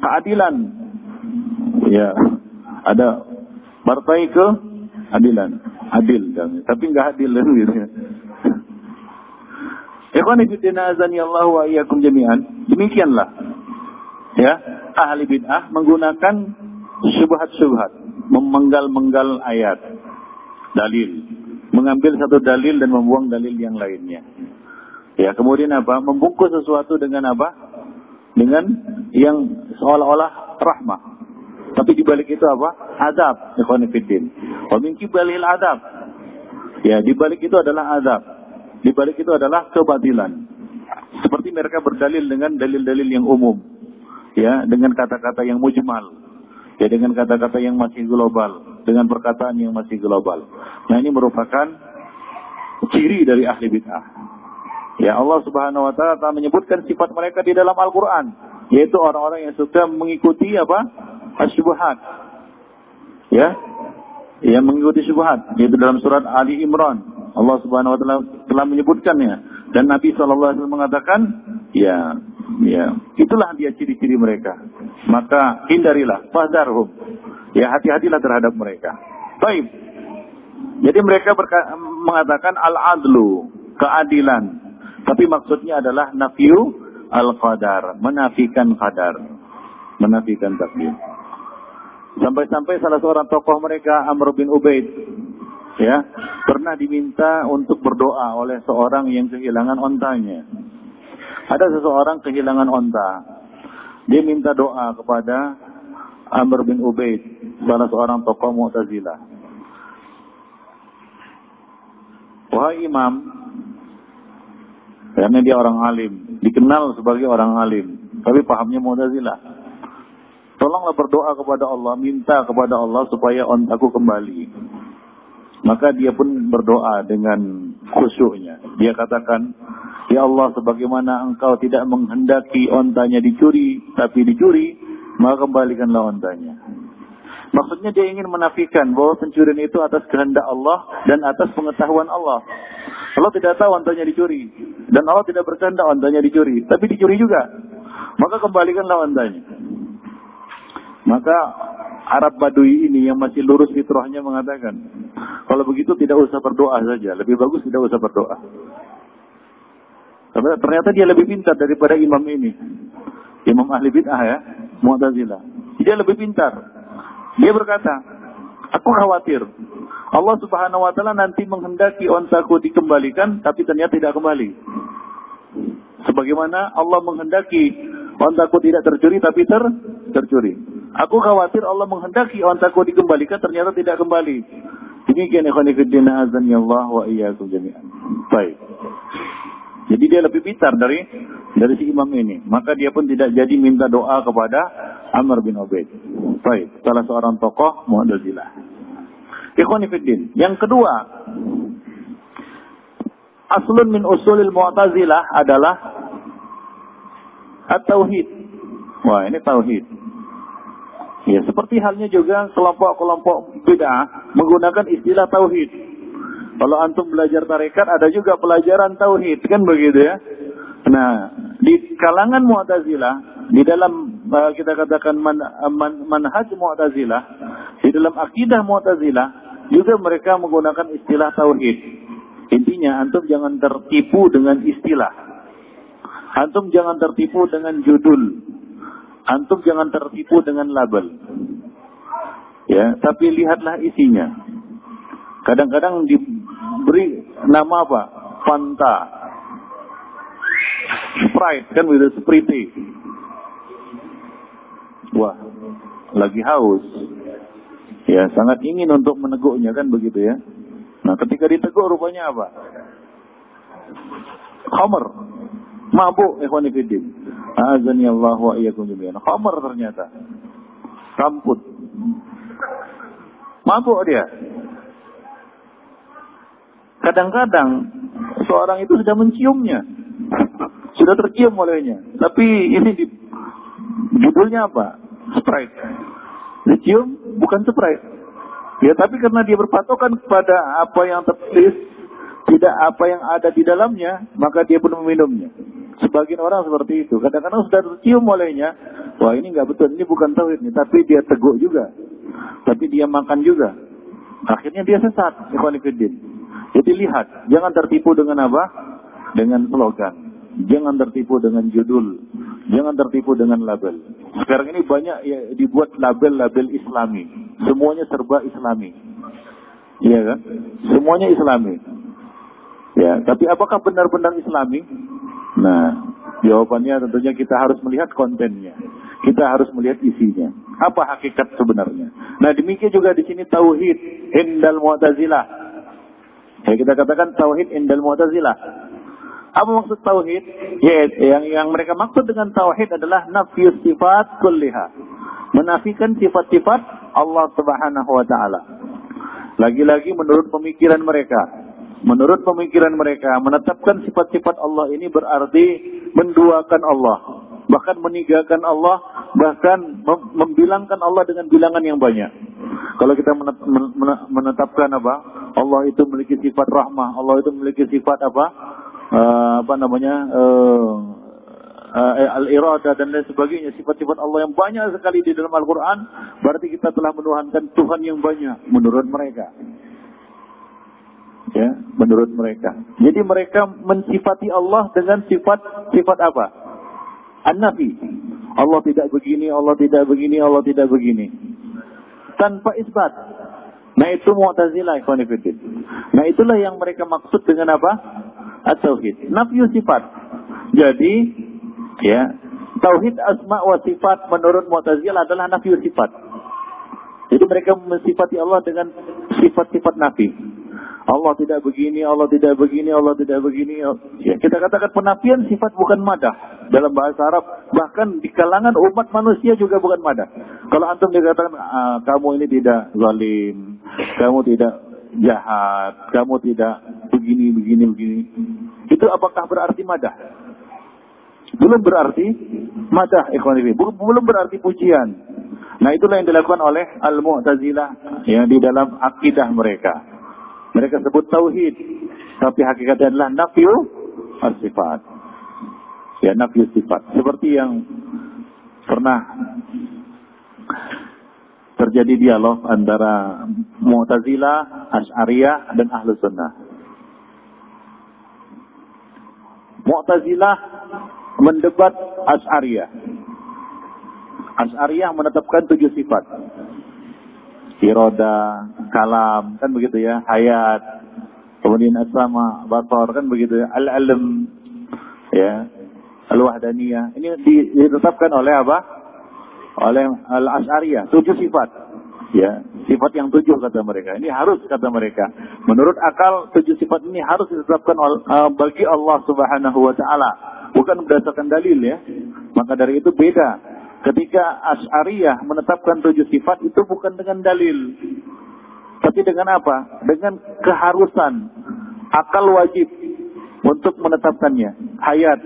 Keadilan. Ya. Ada partai ke adilan, adil Tapi nggak adil kan gitu ya. Ikhwan fillah azani Allah wa jami'an. Demikianlah. Ya, ahli bid'ah menggunakan syubhat-syubhat, memenggal-menggal ayat, dalil, mengambil satu dalil dan membuang dalil yang lainnya. Ya, kemudian apa? Membungkus sesuatu dengan apa? Dengan yang seolah-olah rahmah. Tapi di balik itu apa? Azab. Ikhwanifidin. Wa min kibalil azab. Ya, di balik itu adalah azab. Di balik itu adalah kebatilan. Seperti mereka berdalil dengan dalil-dalil yang umum. Ya, dengan kata-kata yang mujmal. Ya, dengan kata-kata yang masih global. Dengan perkataan yang masih global. Nah, ini merupakan ciri dari ahli bid'ah. Ya, Allah Subhanahu wa taala telah menyebutkan sifat mereka di dalam Al-Qur'an, yaitu orang-orang yang suka mengikuti apa? asyubuhat. Ya. Yang mengikuti syubhat yaitu dalam surat Ali Imran. Allah Subhanahu wa taala telah menyebutkannya dan Nabi sallallahu alaihi wasallam mengatakan, ya, ya, itulah dia ciri-ciri mereka. Maka hindarilah, fahdarhum. Ya, hati-hatilah terhadap mereka. Baik. Jadi mereka mengatakan al-adlu, keadilan. Tapi maksudnya adalah nafiu al-qadar, menafikan qadar, menafikan takdir. Sampai-sampai salah seorang tokoh mereka Amr bin Ubaid ya pernah diminta untuk berdoa oleh seorang yang kehilangan ontanya. Ada seseorang kehilangan onta. Dia minta doa kepada Amr bin Ubaid, salah seorang tokoh Mu'tazilah. Wahai imam, karena dia orang alim, dikenal sebagai orang alim, tapi pahamnya Mu'tazilah. Tolonglah berdoa kepada Allah, minta kepada Allah supaya ontaku kembali. Maka dia pun berdoa dengan khusyuknya. Dia katakan, Ya Allah, sebagaimana engkau tidak menghendaki ontanya dicuri, tapi dicuri, maka kembalikanlah ontanya. Maksudnya dia ingin menafikan bahwa pencurian itu atas kehendak Allah dan atas pengetahuan Allah. Allah tidak tahu ontanya dicuri. Dan Allah tidak berkehendak ontanya dicuri. Tapi dicuri juga. Maka kembalikanlah ontanya. Maka Arab Badui ini yang masih lurus fitrahnya mengatakan, kalau begitu tidak usah berdoa saja, lebih bagus tidak usah berdoa. Karena ternyata dia lebih pintar daripada imam ini. Imam ahli bid'ah ya, Mu'tazilah. Dia lebih pintar. Dia berkata, aku khawatir Allah Subhanahu wa taala nanti menghendaki ontaku dikembalikan tapi ternyata tidak kembali. Sebagaimana Allah menghendaki ontaku tidak tercuri tapi ter tercuri. Aku khawatir Allah menghendaki ontaku dikembalikan ternyata tidak kembali. Demikian ikhwan fillah azan ya Allah wa iyyakum jami'an. Baik. Jadi dia lebih pintar dari dari si imam ini. Maka dia pun tidak jadi minta doa kepada Amr bin Ubaid. Baik, salah seorang tokoh Mu'tazilah. Ikhwan fiddin. Yang kedua, aslun min usulil Mu'tazilah adalah at-tauhid. Wah, ini tauhid. Ya, seperti halnya juga kelompok-kelompok bid'ah menggunakan istilah tauhid. Kalau antum belajar tarekat ada juga pelajaran tauhid, kan begitu ya? Nah, di kalangan Mu'tazilah, di dalam uh, kita katakan man, man, manhaj Mu'tazilah, di dalam akidah Mu'tazilah juga mereka menggunakan istilah tauhid. Intinya antum jangan tertipu dengan istilah. Antum jangan tertipu dengan judul. Antum jangan tertipu dengan label. Ya, tapi lihatlah isinya. Kadang-kadang diberi nama apa? Fanta. Sprite kan begitu Sprite. Wah, lagi haus. Ya, sangat ingin untuk meneguknya kan begitu ya. Nah, ketika diteguk rupanya apa? Khamr. Mabuk, ikhwan. Azani Allah wa iyyakum jami'an. Khamar ternyata. Kamput. Mabuk dia. Kadang-kadang seorang itu sudah menciumnya. Sudah tercium olehnya. Tapi ini di, judulnya apa? Sprite. Dicium bukan Sprite. Ya, tapi karena dia berpatokan kepada apa yang tertulis, tidak apa yang ada di dalamnya, maka dia pun meminumnya. Sebagian orang seperti itu. Kadang-kadang sudah tercium olehnya. Wah ini nggak betul. Ini bukan tauhid nih. Tapi dia teguk juga. Tapi dia makan juga. Akhirnya dia sesat. Jadi lihat. Jangan tertipu dengan apa? Dengan slogan. Jangan tertipu dengan judul. Jangan tertipu dengan label. Sekarang ini banyak ya, dibuat label-label islami. Semuanya serba islami. Iya kan? Semuanya islami. Ya, tapi apakah benar-benar islami? Nah, jawabannya tentunya kita harus melihat kontennya. Kita harus melihat isinya. Apa hakikat sebenarnya? Nah, demikian juga di sini tauhid indal mu'tazilah. Ya, kita katakan tauhid indal mu'tazilah. Apa maksud tauhid? Ya, yang yang mereka maksud dengan tauhid adalah nafiyus sifat kulliha. Menafikan sifat-sifat Allah Subhanahu wa taala. Lagi-lagi menurut pemikiran mereka. Menurut pemikiran mereka, menetapkan sifat-sifat Allah ini berarti menduakan Allah. Bahkan meninggalkan Allah, bahkan membilangkan Allah dengan bilangan yang banyak. Kalau kita menetapkan apa? Allah itu memiliki sifat rahmah, Allah itu memiliki sifat apa? Uh, apa namanya? Uh, uh, al-irada dan lain sebagainya, sifat-sifat Allah yang banyak sekali di dalam Al-Quran, berarti kita telah menuhankan Tuhan yang banyak menurut mereka ya menurut mereka. Jadi mereka mensifati Allah dengan sifat sifat apa? An-nafi. Allah tidak begini, Allah tidak begini, Allah tidak begini. Tanpa isbat. Nah itu Mu'tazilah ikhwanifidin. Nah itulah yang mereka maksud dengan apa? At-tauhid. Nafiyu sifat. Jadi ya tauhid asma wa sifat menurut Mu'tazilah adalah nafiyu sifat. Jadi mereka mensifati Allah dengan sifat-sifat nafi. Allah tidak begini, Allah tidak begini, Allah tidak begini. Ya, kita katakan penafian sifat bukan madah dalam bahasa Arab. Bahkan di kalangan umat manusia juga bukan madah. Kalau antum dikatakan ah, kamu ini tidak zalim, kamu tidak jahat, kamu tidak begini, begini, begini. Itu apakah berarti madah? Belum berarti madah, ikhwan Belum berarti pujian. Nah itulah yang dilakukan oleh Al-Mu'tazilah ya, di dalam akidah mereka. Mereka sebut tauhid, tapi hakikatnya adalah nafyu sifat. Ya, nafyu sifat. Seperti yang pernah terjadi dialog antara Mu'tazilah, Asy'ariyah dan Ahlus Sunnah. Mu'tazilah mendebat Asy'ariyah. Asy'ariyah menetapkan tujuh sifat. Iroda, kalam, kan begitu ya, hayat, kemudian as-sama, basar, kan begitu ya, al-alam, ya, al-wahdaniyah. Ini ditetapkan oleh apa? Oleh al-as'ariyah, tujuh sifat. Ya, sifat yang tujuh kata mereka. Ini harus kata mereka. Menurut akal tujuh sifat ini harus ditetapkan uh, bagi Allah Subhanahu wa taala, bukan berdasarkan dalil ya. Maka dari itu beda. Ketika Asy'ariyah menetapkan tujuh sifat itu bukan dengan dalil. Tapi dengan apa? Dengan keharusan. Akal wajib untuk menetapkannya. Hayat,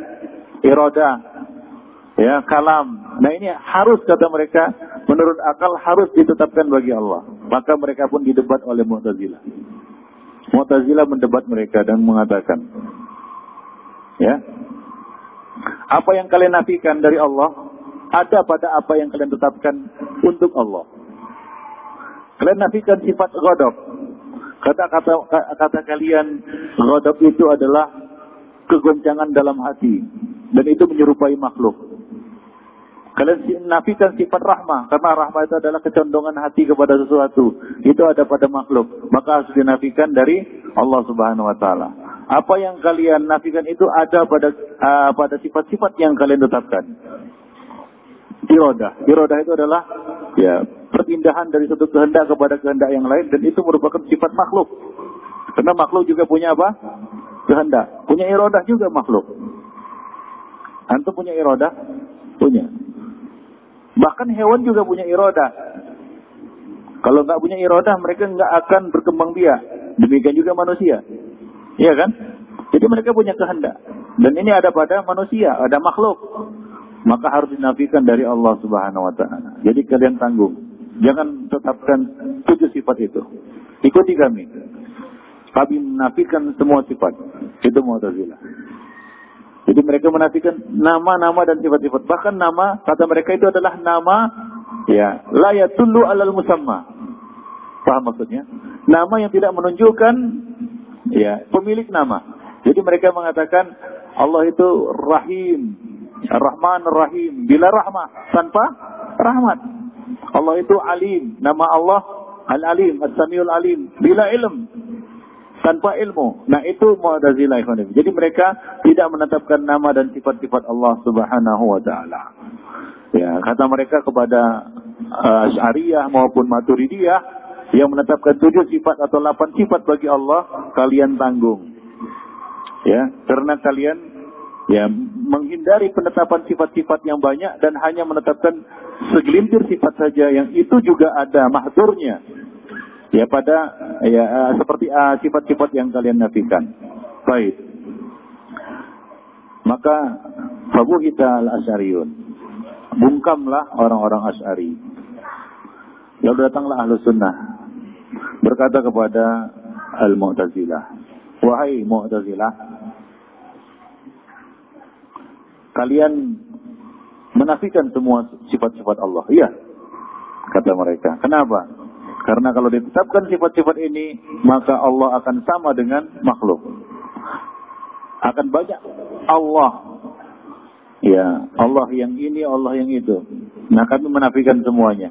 iroda, ya, kalam. Nah ini harus kata mereka menurut akal harus ditetapkan bagi Allah. Maka mereka pun didebat oleh Mu'tazilah. Mu'tazilah mendebat mereka dan mengatakan, ya, apa yang kalian nafikan dari Allah ada pada apa yang kalian tetapkan untuk Allah. Kalian nafikan sifat ghadab. Kata-kata kata kalian ghadab itu adalah kegoncangan dalam hati dan itu menyerupai makhluk. Kalian nafikan sifat rahmah. Karena rahmah itu adalah kecondongan hati kepada sesuatu. Itu ada pada makhluk. Maka harus dinafikan dari Allah subhanahu wa ta'ala. Apa yang kalian nafikan itu ada pada uh, pada sifat-sifat yang kalian tetapkan. Irodah. Irodah itu adalah ya perpindahan dari satu kehendak kepada kehendak yang lain. Dan itu merupakan sifat makhluk. Karena makhluk juga punya apa? Kehendak. Punya irodah juga makhluk. Antum punya irodah? Punya. Bahkan hewan juga punya iroda. Kalau nggak punya iroda, mereka nggak akan berkembang biak. Demikian juga manusia. Iya kan? Jadi mereka punya kehendak. Dan ini ada pada manusia, ada makhluk. Maka harus dinafikan dari Allah Subhanahu wa taala. Jadi kalian tanggung. Jangan tetapkan tujuh sifat itu. Ikuti kami. Kami menafikan semua sifat. Itu Mu'tazilah. Jadi mereka menafikan nama-nama dan sifat-sifat. Bahkan nama, kata mereka itu adalah nama, ya, layatullu alal musamma. Paham maksudnya? Nama yang tidak menunjukkan, ya, pemilik nama. Jadi mereka mengatakan Allah itu Rahim, Rahman Rahim, bila rahmah, tanpa rahmat. Allah itu Alim, nama Allah Al-Alim, As-Samiul Alim, bila ilm, tanpa ilmu. Nah itu Mu'tazilah Jadi mereka tidak menetapkan nama dan sifat-sifat Allah Subhanahu wa taala. Ya, kata mereka kepada uh, Syariah maupun Maturidiyah yang menetapkan tujuh sifat atau delapan sifat bagi Allah, kalian tanggung. Ya, karena kalian ya menghindari penetapan sifat-sifat yang banyak dan hanya menetapkan segelintir sifat saja yang itu juga ada mahdurnya ya pada ya uh, seperti uh, sifat-sifat yang kalian nafikan. Baik. Maka fabuhita al-asyariyun. Bungkamlah orang-orang asyari. Lalu datanglah ahlu sunnah. Berkata kepada al-mu'tazilah. Wahai mu'tazilah. Kalian menafikan semua sifat-sifat Allah. Iya. Kata mereka. Kenapa? Karena kalau ditetapkan sifat-sifat ini, maka Allah akan sama dengan makhluk. Akan banyak Allah. Ya, Allah yang ini, Allah yang itu. Nah, kami menafikan semuanya.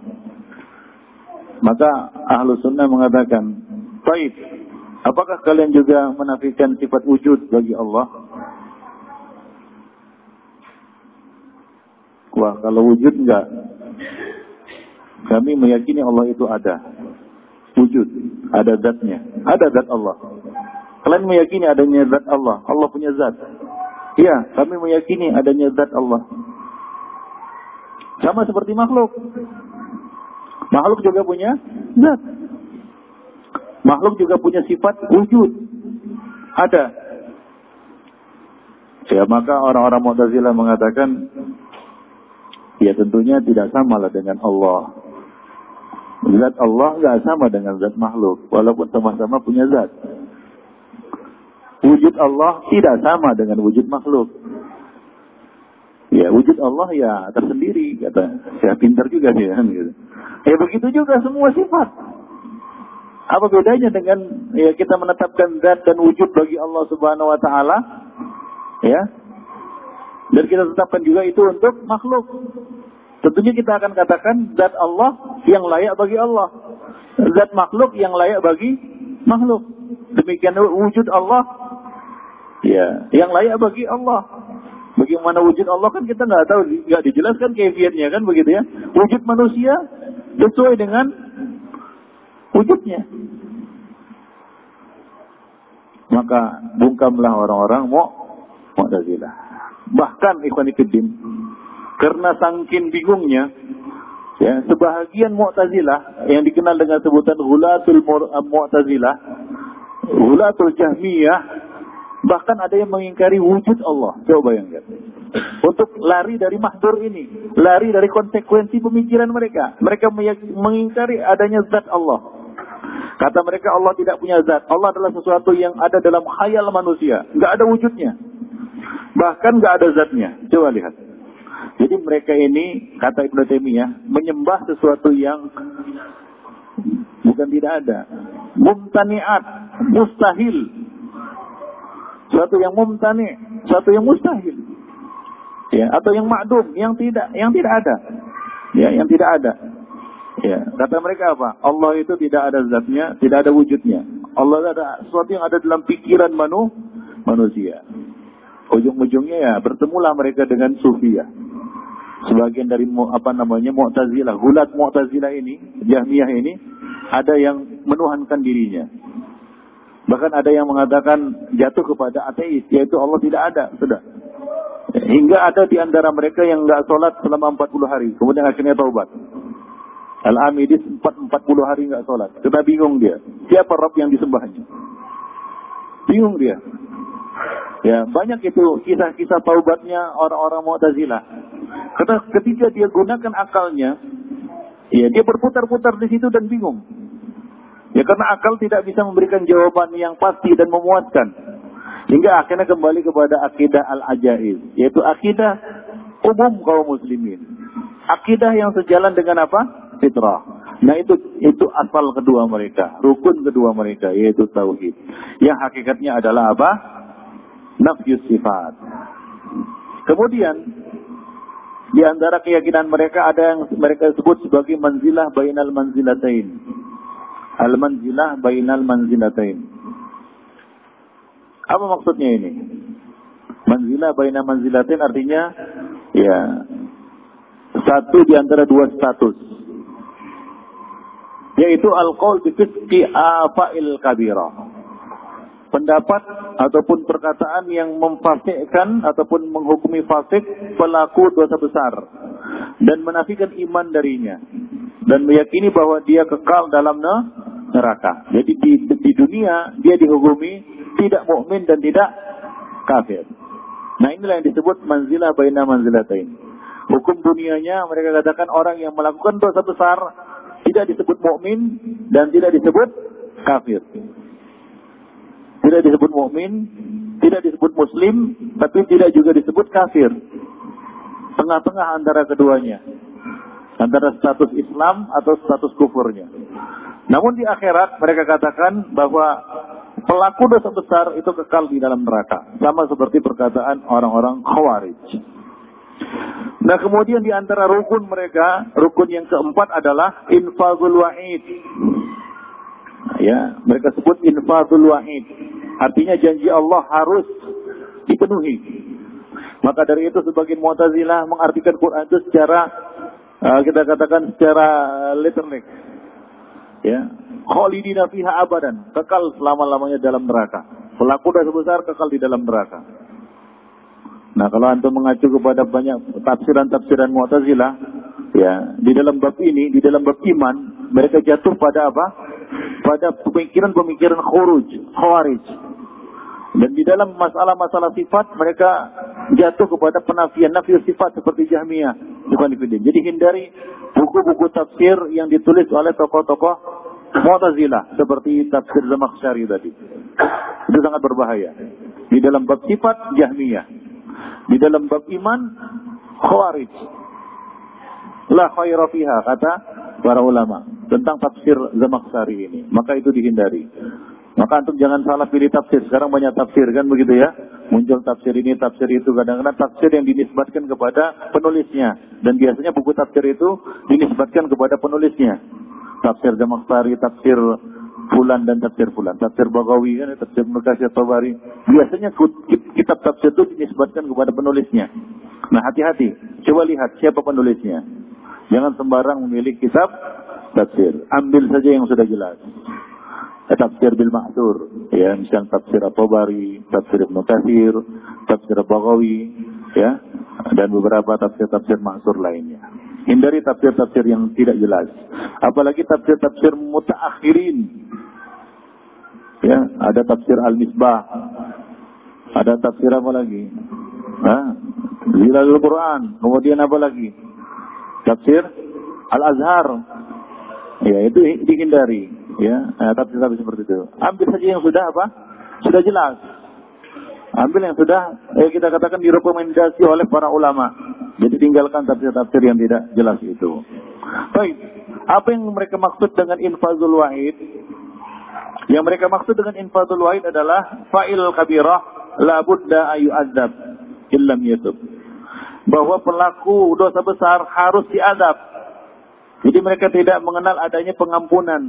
Maka ahlu sunnah mengatakan, Baik, apakah kalian juga menafikan sifat wujud bagi Allah? Wah, kalau wujud enggak. Kami meyakini Allah itu ada wujud, ada zatnya, ada zat Allah. Kalian meyakini adanya zat Allah, Allah punya zat. Iya, kami meyakini adanya zat Allah. Sama seperti makhluk. Makhluk juga punya zat. Makhluk juga punya sifat wujud. Ada. Ya, maka orang-orang Mu'tazilah mengatakan ya tentunya tidak samalah dengan Allah. Zat Allah nggak sama dengan zat makhluk, walaupun sama-sama punya zat. Wujud Allah tidak sama dengan wujud makhluk. Ya, wujud Allah ya tersendiri, kata saya pintar juga sih kan gitu. Ya begitu juga semua sifat. Apa bedanya dengan ya kita menetapkan zat dan wujud bagi Allah Subhanahu wa taala? Ya. Dan kita tetapkan juga itu untuk makhluk. Tentunya kita akan katakan zat Allah yang layak bagi Allah. zat makhluk yang layak bagi makhluk. Demikian wujud Allah ya, yang layak bagi Allah. Bagaimana wujud Allah kan kita nggak tahu, nggak dijelaskan kefiatnya kan begitu ya. Wujud manusia sesuai dengan wujudnya. Maka bungkamlah orang-orang mau Mu'tazilah. Bahkan ikhwan fillah karena sangkin bingungnya ya sebahagian Mu'tazilah yang dikenal dengan sebutan Hulatul Mu'tazilah, Hulatul Jahmiyah bahkan ada yang mengingkari wujud Allah. Coba bayangkan. Untuk lari dari mahdur ini, lari dari konsekuensi pemikiran mereka. Mereka mengingkari adanya zat Allah. Kata mereka Allah tidak punya zat. Allah adalah sesuatu yang ada dalam khayal manusia. Nggak ada wujudnya. Bahkan nggak ada zatnya. Coba lihat. Jadi mereka ini, kata Ibnu Taimiyah, menyembah sesuatu yang bukan tidak ada. Mumtaniat, mustahil. Sesuatu yang mumtani, sesuatu yang mustahil. Ya, atau yang makdum, yang tidak, yang tidak ada. Ya, yang tidak ada. Ya, kata mereka apa? Allah itu tidak ada zatnya, tidak ada wujudnya. Allah ada sesuatu yang ada dalam pikiran manu, manusia. Ujung-ujungnya ya bertemulah mereka dengan sufia. Sebagian dari apa namanya Mu'tazilah, gulat Mu'tazilah ini, Jahmiyah ini ada yang menuhankan dirinya. Bahkan ada yang mengatakan jatuh kepada ateis, yaitu Allah tidak ada, sudah. Hingga ada di antara mereka yang nggak sholat selama 40 hari, kemudian akhirnya taubat. Al-Amidis 40 hari nggak sholat. Kita bingung dia. Siapa Rob yang disembahnya? Bingung dia. Ya, banyak itu kisah-kisah taubatnya orang-orang Mu'tazilah. Karena ketika dia gunakan akalnya, ya dia berputar-putar di situ dan bingung. Ya karena akal tidak bisa memberikan jawaban yang pasti dan memuaskan. Hingga akhirnya kembali kepada akidah al-ajaib, yaitu akidah umum kaum muslimin. Akidah yang sejalan dengan apa? fitrah. Nah itu itu asal kedua mereka, rukun kedua mereka yaitu tauhid. Yang hakikatnya adalah apa? Nafyus sifat. Kemudian di antara keyakinan mereka ada yang mereka sebut sebagai manzilah bainal manzilatain. Al manzilah bainal manzilatain. Apa maksudnya ini? Manzilah bainal manzilatain artinya ya satu di antara dua status yaitu al-qaul bi fisqi afa'il kabira. Pendapat ataupun perkataan yang memfasikkan ataupun menghukumi fasik pelaku dosa besar dan menafikan iman darinya dan meyakini bahwa dia kekal dalam neraka. Jadi di, di dunia dia dihukumi tidak mukmin dan tidak kafir. Nah inilah yang disebut manzilah baina manzilatain. Hukum dunianya mereka katakan orang yang melakukan dosa besar tidak disebut mukmin dan tidak disebut kafir. Tidak disebut mukmin, tidak disebut muslim, tapi tidak juga disebut kafir. Tengah-tengah antara keduanya. Antara status Islam atau status kufurnya. Namun di akhirat mereka katakan bahwa pelaku dosa besar itu kekal di dalam neraka. Sama seperti perkataan orang-orang Khawarij. Nah kemudian di antara rukun mereka, rukun yang keempat adalah infazul wa'id. Ya, mereka sebut infazul wa'id. Artinya janji Allah harus dipenuhi. Maka dari itu sebagian Mu'tazilah mengartikan Quran itu secara uh, kita katakan secara literal. Ya, khalidina fiha abadan, kekal selama-lamanya dalam neraka. Pelaku dosa besar kekal di dalam neraka. Nah, kalau antum mengacu kepada banyak tafsiran-tafsiran Mu'tazilah, ya, di dalam bab ini, di dalam bab iman, mereka jatuh pada apa? Pada pemikiran-pemikiran khuruj, khawarij. Dan di dalam masalah-masalah sifat, mereka jatuh kepada penafian nafi sifat seperti Jahmiyah. Bukan Jadi hindari buku-buku tafsir yang ditulis oleh tokoh-tokoh Mu'tazilah seperti tafsir Zamakhsyari tadi. Itu sangat berbahaya. Di dalam bab sifat Jahmiyah. Di dalam bab iman, khawarij. La khaira fiha, kata para ulama. Tentang tafsir Zamakhsari ini. Maka itu dihindari. Maka antum jangan salah pilih tafsir. Sekarang banyak tafsir kan begitu ya. Muncul tafsir ini, tafsir itu. Kadang-kadang tafsir yang dinisbatkan kepada penulisnya. Dan biasanya buku tafsir itu dinisbatkan kepada penulisnya. tafsir Jamaktari, tafsir Fulan dan tafsir Fulan, tafsir Bagawi, kan, tafsir Nukasir Tabari. Biasanya kitab tafsir itu dinisbatkan kepada penulisnya. Nah hati-hati, coba lihat siapa penulisnya. Jangan sembarang memilih kitab tafsir. Ambil saja yang sudah jelas. Eh, tafsir bil ma'thur, ya, misal tafsir At-Tabari, tafsir Ibnu Katsir, tafsir Bagawi, ya, dan beberapa tafsir-tafsir maksur lainnya. Hindari tafsir-tafsir yang tidak jelas. Apalagi tafsir-tafsir mutaakhirin. Ya, ada tafsir Al-Misbah. Ada tafsir apa lagi? Hah? Zilalul Quran. Kemudian apa lagi? Tafsir Al-Azhar. Ya, itu dihindari. Ya, tafsir-tafsir seperti itu. Ambil saja yang sudah apa? Sudah jelas. Ambil yang sudah eh, kita katakan direkomendasi oleh para ulama. Jadi tinggalkan tafsir-tafsir yang tidak jelas itu. Baik, apa yang mereka maksud dengan infazul wa'id? Yang mereka maksud dengan infazul wa'id adalah fa'il kabirah la budda ayu azab illam yatub. Bahwa pelaku dosa besar harus diadab. Jadi mereka tidak mengenal adanya pengampunan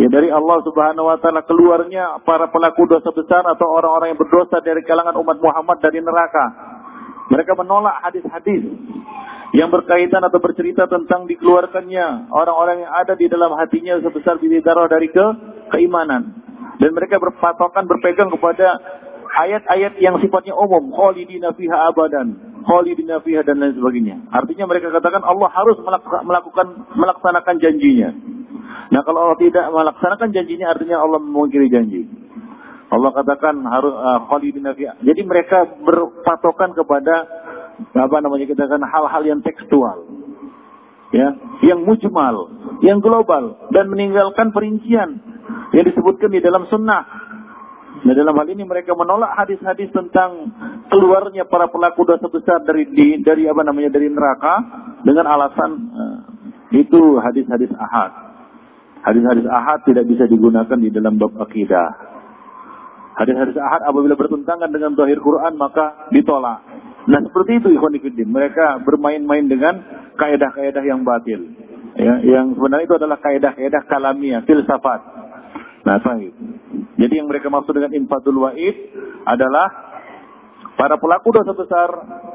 Ya dari Allah Subhanahu wa taala keluarnya para pelaku dosa besar atau orang-orang yang berdosa dari kalangan umat Muhammad dari neraka. Mereka menolak hadis-hadis yang berkaitan atau bercerita tentang dikeluarkannya orang-orang yang ada di dalam hatinya sebesar biji darah dari ke keimanan. Dan mereka berpatokan berpegang kepada ayat-ayat yang sifatnya umum, khalidina fiha abadan, khalidina fiha dan lain sebagainya. Artinya mereka katakan Allah harus melakukan melaksanakan janjinya. Nah kalau Allah tidak melaksanakan janjinya artinya Allah memungkiri janji. Allah katakan harus uh, khalidina Jadi mereka berpatokan kepada apa namanya kita kan hal-hal yang tekstual. Ya, yang mujmal, yang global dan meninggalkan perincian yang disebutkan di dalam sunnah. Nah dalam hal ini mereka menolak hadis-hadis tentang keluarnya para pelaku dosa besar dari di, dari apa namanya dari neraka dengan alasan uh, itu hadis-hadis ahad. Hadis-hadis ahad tidak bisa digunakan di dalam bab akidah. Hadis-hadis ahad apabila bertentangan dengan zahir Quran maka ditolak. Nah seperti itu ikhwan fillah. Mereka bermain-main dengan kaidah-kaidah yang batil. Ya, yang sebenarnya itu adalah kaidah-kaidah kalamiah, filsafat. Nah, sahih. Jadi yang mereka maksud dengan infadul wa'id adalah para pelaku dosa besar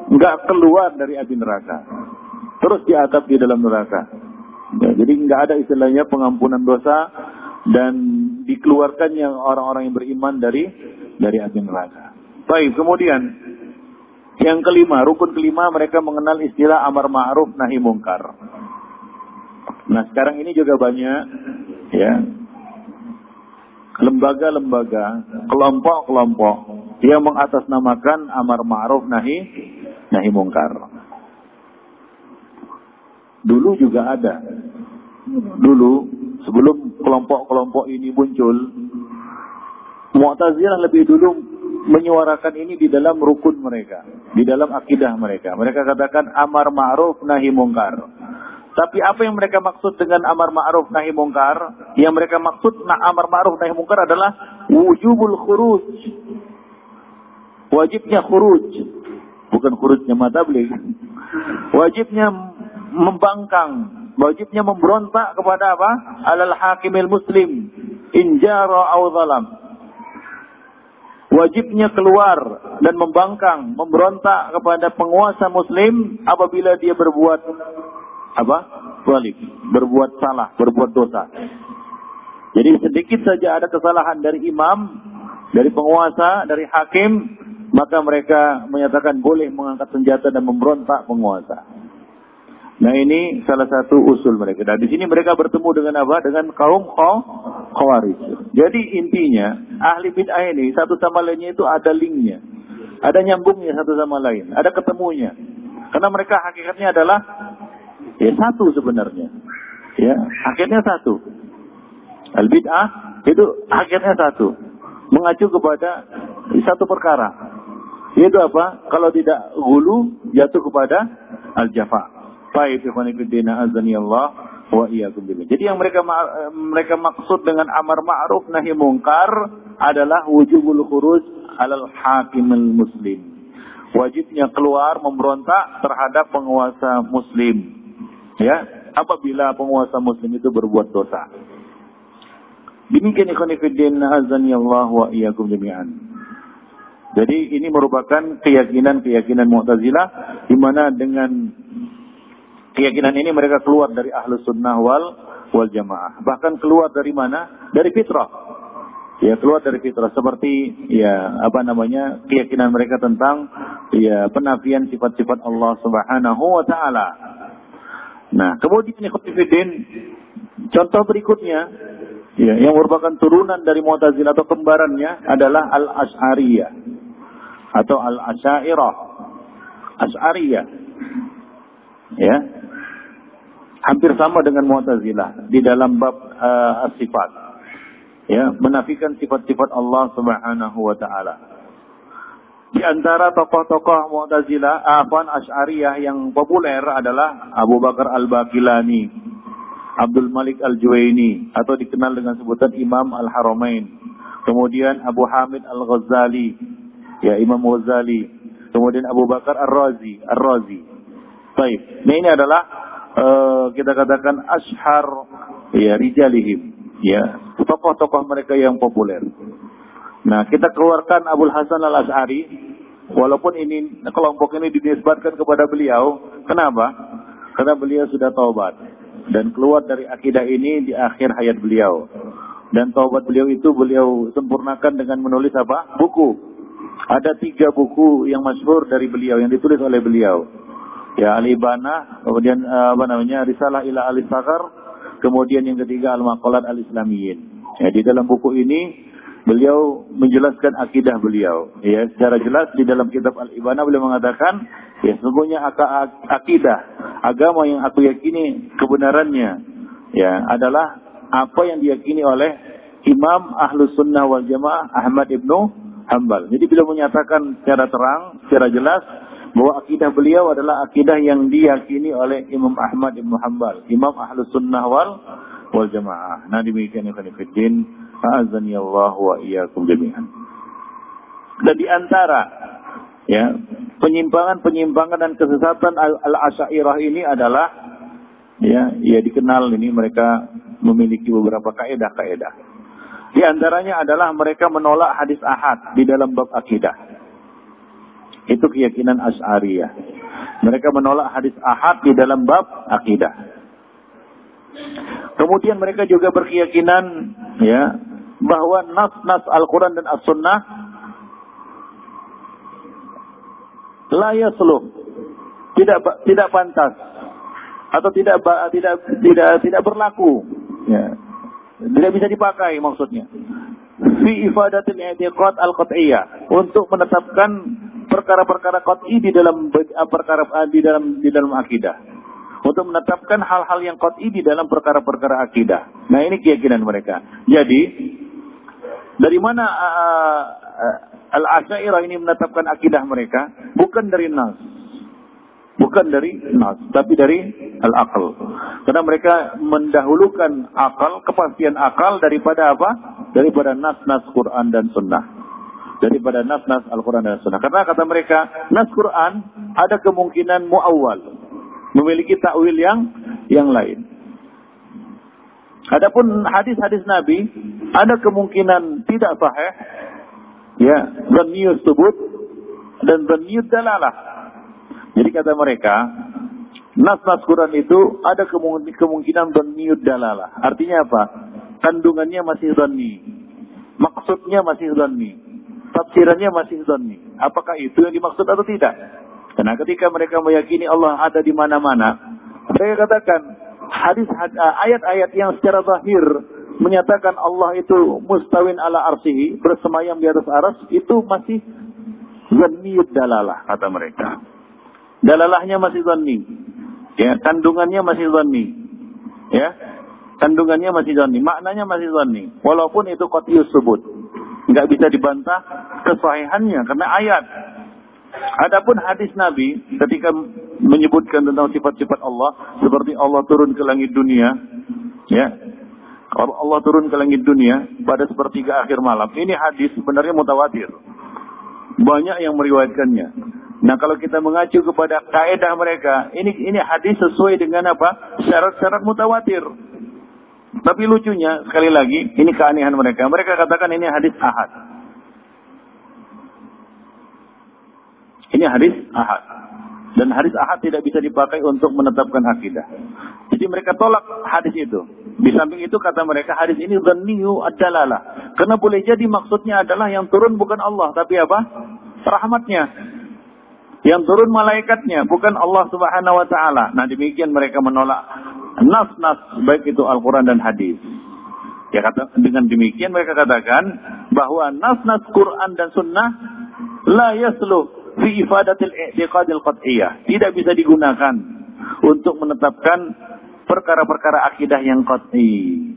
nggak keluar dari api neraka. Terus diadab di dalam neraka. Ya, jadi nggak ada istilahnya pengampunan dosa dan dikeluarkannya orang-orang yang beriman dari dari api neraka. Baik, kemudian yang kelima, rukun kelima mereka mengenal istilah amar ma'ruf nahi mungkar. Nah, sekarang ini juga banyak ya lembaga-lembaga, kelompok-kelompok yang mengatasnamakan amar ma'ruf nahi nahi mungkar. Dulu juga ada. Dulu sebelum kelompok-kelompok ini muncul, Mu'tazilah lebih dulu menyuarakan ini di dalam rukun mereka, di dalam akidah mereka. Mereka katakan amar ma'ruf nahi mungkar. Tapi apa yang mereka maksud dengan amar ma'ruf nahi mungkar? Yang mereka maksud nah amar ma'ruf nahi mungkar adalah wujubul khuruj. Wajibnya khuruj. Bukan khurujnya matablik. Wajibnya membangkang, wajibnya memberontak kepada apa? Alal hakimil muslim, injara au zalam. Wajibnya keluar dan membangkang, memberontak kepada penguasa muslim apabila dia berbuat apa? Zalim, berbuat salah, berbuat dosa. Jadi sedikit saja ada kesalahan dari imam, dari penguasa, dari hakim, maka mereka menyatakan boleh mengangkat senjata dan memberontak penguasa. Nah ini salah satu usul mereka. Dan di sini mereka bertemu dengan apa? Dengan kaum khawarij. Jadi intinya ahli bid'ah ini satu sama lainnya itu ada linknya, ada nyambungnya satu sama lain, ada ketemunya. Karena mereka hakikatnya adalah ya satu sebenarnya. Ya, akhirnya satu. Al bid'ah itu akhirnya satu. Mengacu kepada satu perkara. Yaitu apa? Kalau tidak gulu jatuh kepada al-jafa. Baik, ikhwan fillah azani Allah wa iyyakum. Jadi yang mereka mereka maksud dengan amar ma'ruf nahi mungkar adalah wujubul khuruj alal hakimul muslim. Wajibnya keluar memberontak terhadap penguasa muslim. Ya, apabila penguasa muslim itu berbuat dosa. Demikian ikhwanifiddin azani Allah wa iyyakum jami'an. Jadi ini merupakan keyakinan-keyakinan Mu'tazilah di mana dengan keyakinan ini mereka keluar dari ahlus sunnah wal wal jamaah. Bahkan keluar dari mana? Dari fitrah. Ya keluar dari fitrah seperti ya apa namanya keyakinan mereka tentang ya penafian sifat-sifat Allah Subhanahu wa taala. Nah, kemudian ikhwatifiddin contoh berikutnya ya yang merupakan turunan dari Mu'tazilah atau kembarannya adalah Al-Asy'ariyah atau Al-Asy'ariyah. Asy'ariyah. Ya. Hampir sama dengan Mu'tazilah di dalam bab uh, sifat. Ya, menafikan sifat-sifat Allah Subhanahu wa taala. Di antara tokoh-tokoh Mu'tazilah, Afan Ash'ariyah yang populer adalah Abu Bakar Al-Bakilani, Abdul Malik Al-Juwaini, atau dikenal dengan sebutan Imam Al-Haramain. Kemudian Abu Hamid Al-Ghazali, ya Imam Ghazali. Kemudian Abu Bakar Ar-Razi, Ar-Razi. Baik, nah ini adalah uh, kita katakan ashar ya rijalihim, ya tokoh-tokoh mereka yang populer. Nah, kita keluarkan Abdul Hasan Al-As'ari, walaupun ini kelompok ini dinisbatkan kepada beliau, kenapa? Karena beliau sudah taubat dan keluar dari akidah ini di akhir hayat beliau. Dan taubat beliau itu beliau sempurnakan dengan menulis apa? Buku. Ada tiga buku yang masyhur dari beliau yang ditulis oleh beliau. Ya Al-Ibana, kemudian eh, apa namanya Risalah ila Al-Saghar, kemudian yang ketiga Al-Maqalat Al-Islamiyin. Ya, di dalam buku ini beliau menjelaskan akidah beliau. Ya, secara jelas di dalam kitab Al-Ibana beliau mengatakan, ya sesungguhnya akidah agama yang aku yakini kebenarannya ya adalah apa yang diyakini oleh Imam Ahlus Sunnah wal Jamaah Ahmad ibnu Hambal. Jadi beliau menyatakan secara terang, secara jelas bahwa akidah beliau adalah akidah yang diyakini oleh Imam Ahmad ibnu Hambal, Imam Ahlus Sunnah wal wal Jamaah. Nah demikian yang fiddin. Azani Allah wa iyyakum jami'an. Dan di antara ya, penyimpangan-penyimpangan dan kesesatan al-Asy'ariyah ini adalah ya, ya dikenal ini mereka memiliki beberapa kaidah-kaidah. Di antaranya adalah mereka menolak hadis ahad di dalam bab akidah. Itu keyakinan Asy'ariyah. Mereka menolak hadis ahad di dalam bab akidah. Kemudian mereka juga berkeyakinan ya bahwa nas-nas Al-Quran dan As-Sunnah layak yasluh. Tidak tidak pantas. Atau tidak tidak tidak tidak berlaku. Ya. Tidak bisa dipakai maksudnya. Fi ifadatil i'tiqad al-qat'iyyah untuk menetapkan perkara-perkara qat'i di dalam perkara di dalam di dalam akidah untuk menetapkan hal-hal yang qat'i di dalam perkara-perkara akidah. Nah, ini keyakinan mereka. Jadi, dari mana uh, uh, Al-Asyairah ini menetapkan akidah mereka? Bukan dari nas. Bukan dari nas, tapi dari al-aql. Karena mereka mendahulukan akal, kepastian akal daripada apa? Daripada nas-nas Quran dan Sunnah. Daripada nas-nas Al-Quran dan Sunnah. Karena kata mereka, nas Quran ada kemungkinan muawwal. Memiliki takwil yang yang lain. Adapun hadis-hadis Nabi ada kemungkinan tidak sahih, ya, dhanniyus subut dan dhanniyud dalalah. Jadi kata mereka, nas-nas Quran itu ada kemungkinan dhanniyud dalalah. Artinya apa? Kandungannya masih dhanni. Maksudnya masih dhanni. Tafsirannya masih dhanni. Apakah itu yang dimaksud atau tidak? Karena ketika mereka meyakini Allah ada di mana-mana, mereka katakan, hadis eh, ayat-ayat yang secara zahir menyatakan Allah itu mustawin ala arsihi, bersemayam di atas aras, itu masih zanniyud dalalah, kata mereka. Dalalahnya masih zanni. Ya, kandungannya masih zanni. Ya, kandungannya masih zanni. Maknanya masih zanni. Walaupun itu qatiyus sebut. Nggak bisa dibantah kesahihannya, karena ayat. Adapun hadis Nabi ketika menyebutkan tentang sifat-sifat Allah seperti Allah turun ke langit dunia, ya. Allah turun ke langit dunia pada sepertiga akhir malam. Ini hadis sebenarnya mutawatir. Banyak yang meriwayatkannya. Nah kalau kita mengacu kepada kaidah mereka, ini ini hadis sesuai dengan apa? Syarat-syarat mutawatir. Tapi lucunya sekali lagi, ini keanehan mereka. Mereka katakan ini hadis ahad. Ini hadis ahad. Dan hadis ahad tidak bisa dipakai untuk menetapkan akidah. Jadi mereka tolak hadis itu. Di samping itu kata mereka hadis ini dhanniyu adalah. Karena boleh jadi maksudnya adalah yang turun bukan Allah. Tapi apa? Rahmatnya. Yang turun malaikatnya. Bukan Allah subhanahu wa ta'ala. Nah demikian mereka menolak nas-nas. Baik itu Al-Quran dan hadis. Ya kata dengan demikian mereka katakan bahwa nas-nas Quran dan Sunnah la yasluh fi ifadatil i'tiqadil qat'iyah. Tidak bisa digunakan untuk menetapkan perkara-perkara akidah yang qat'i.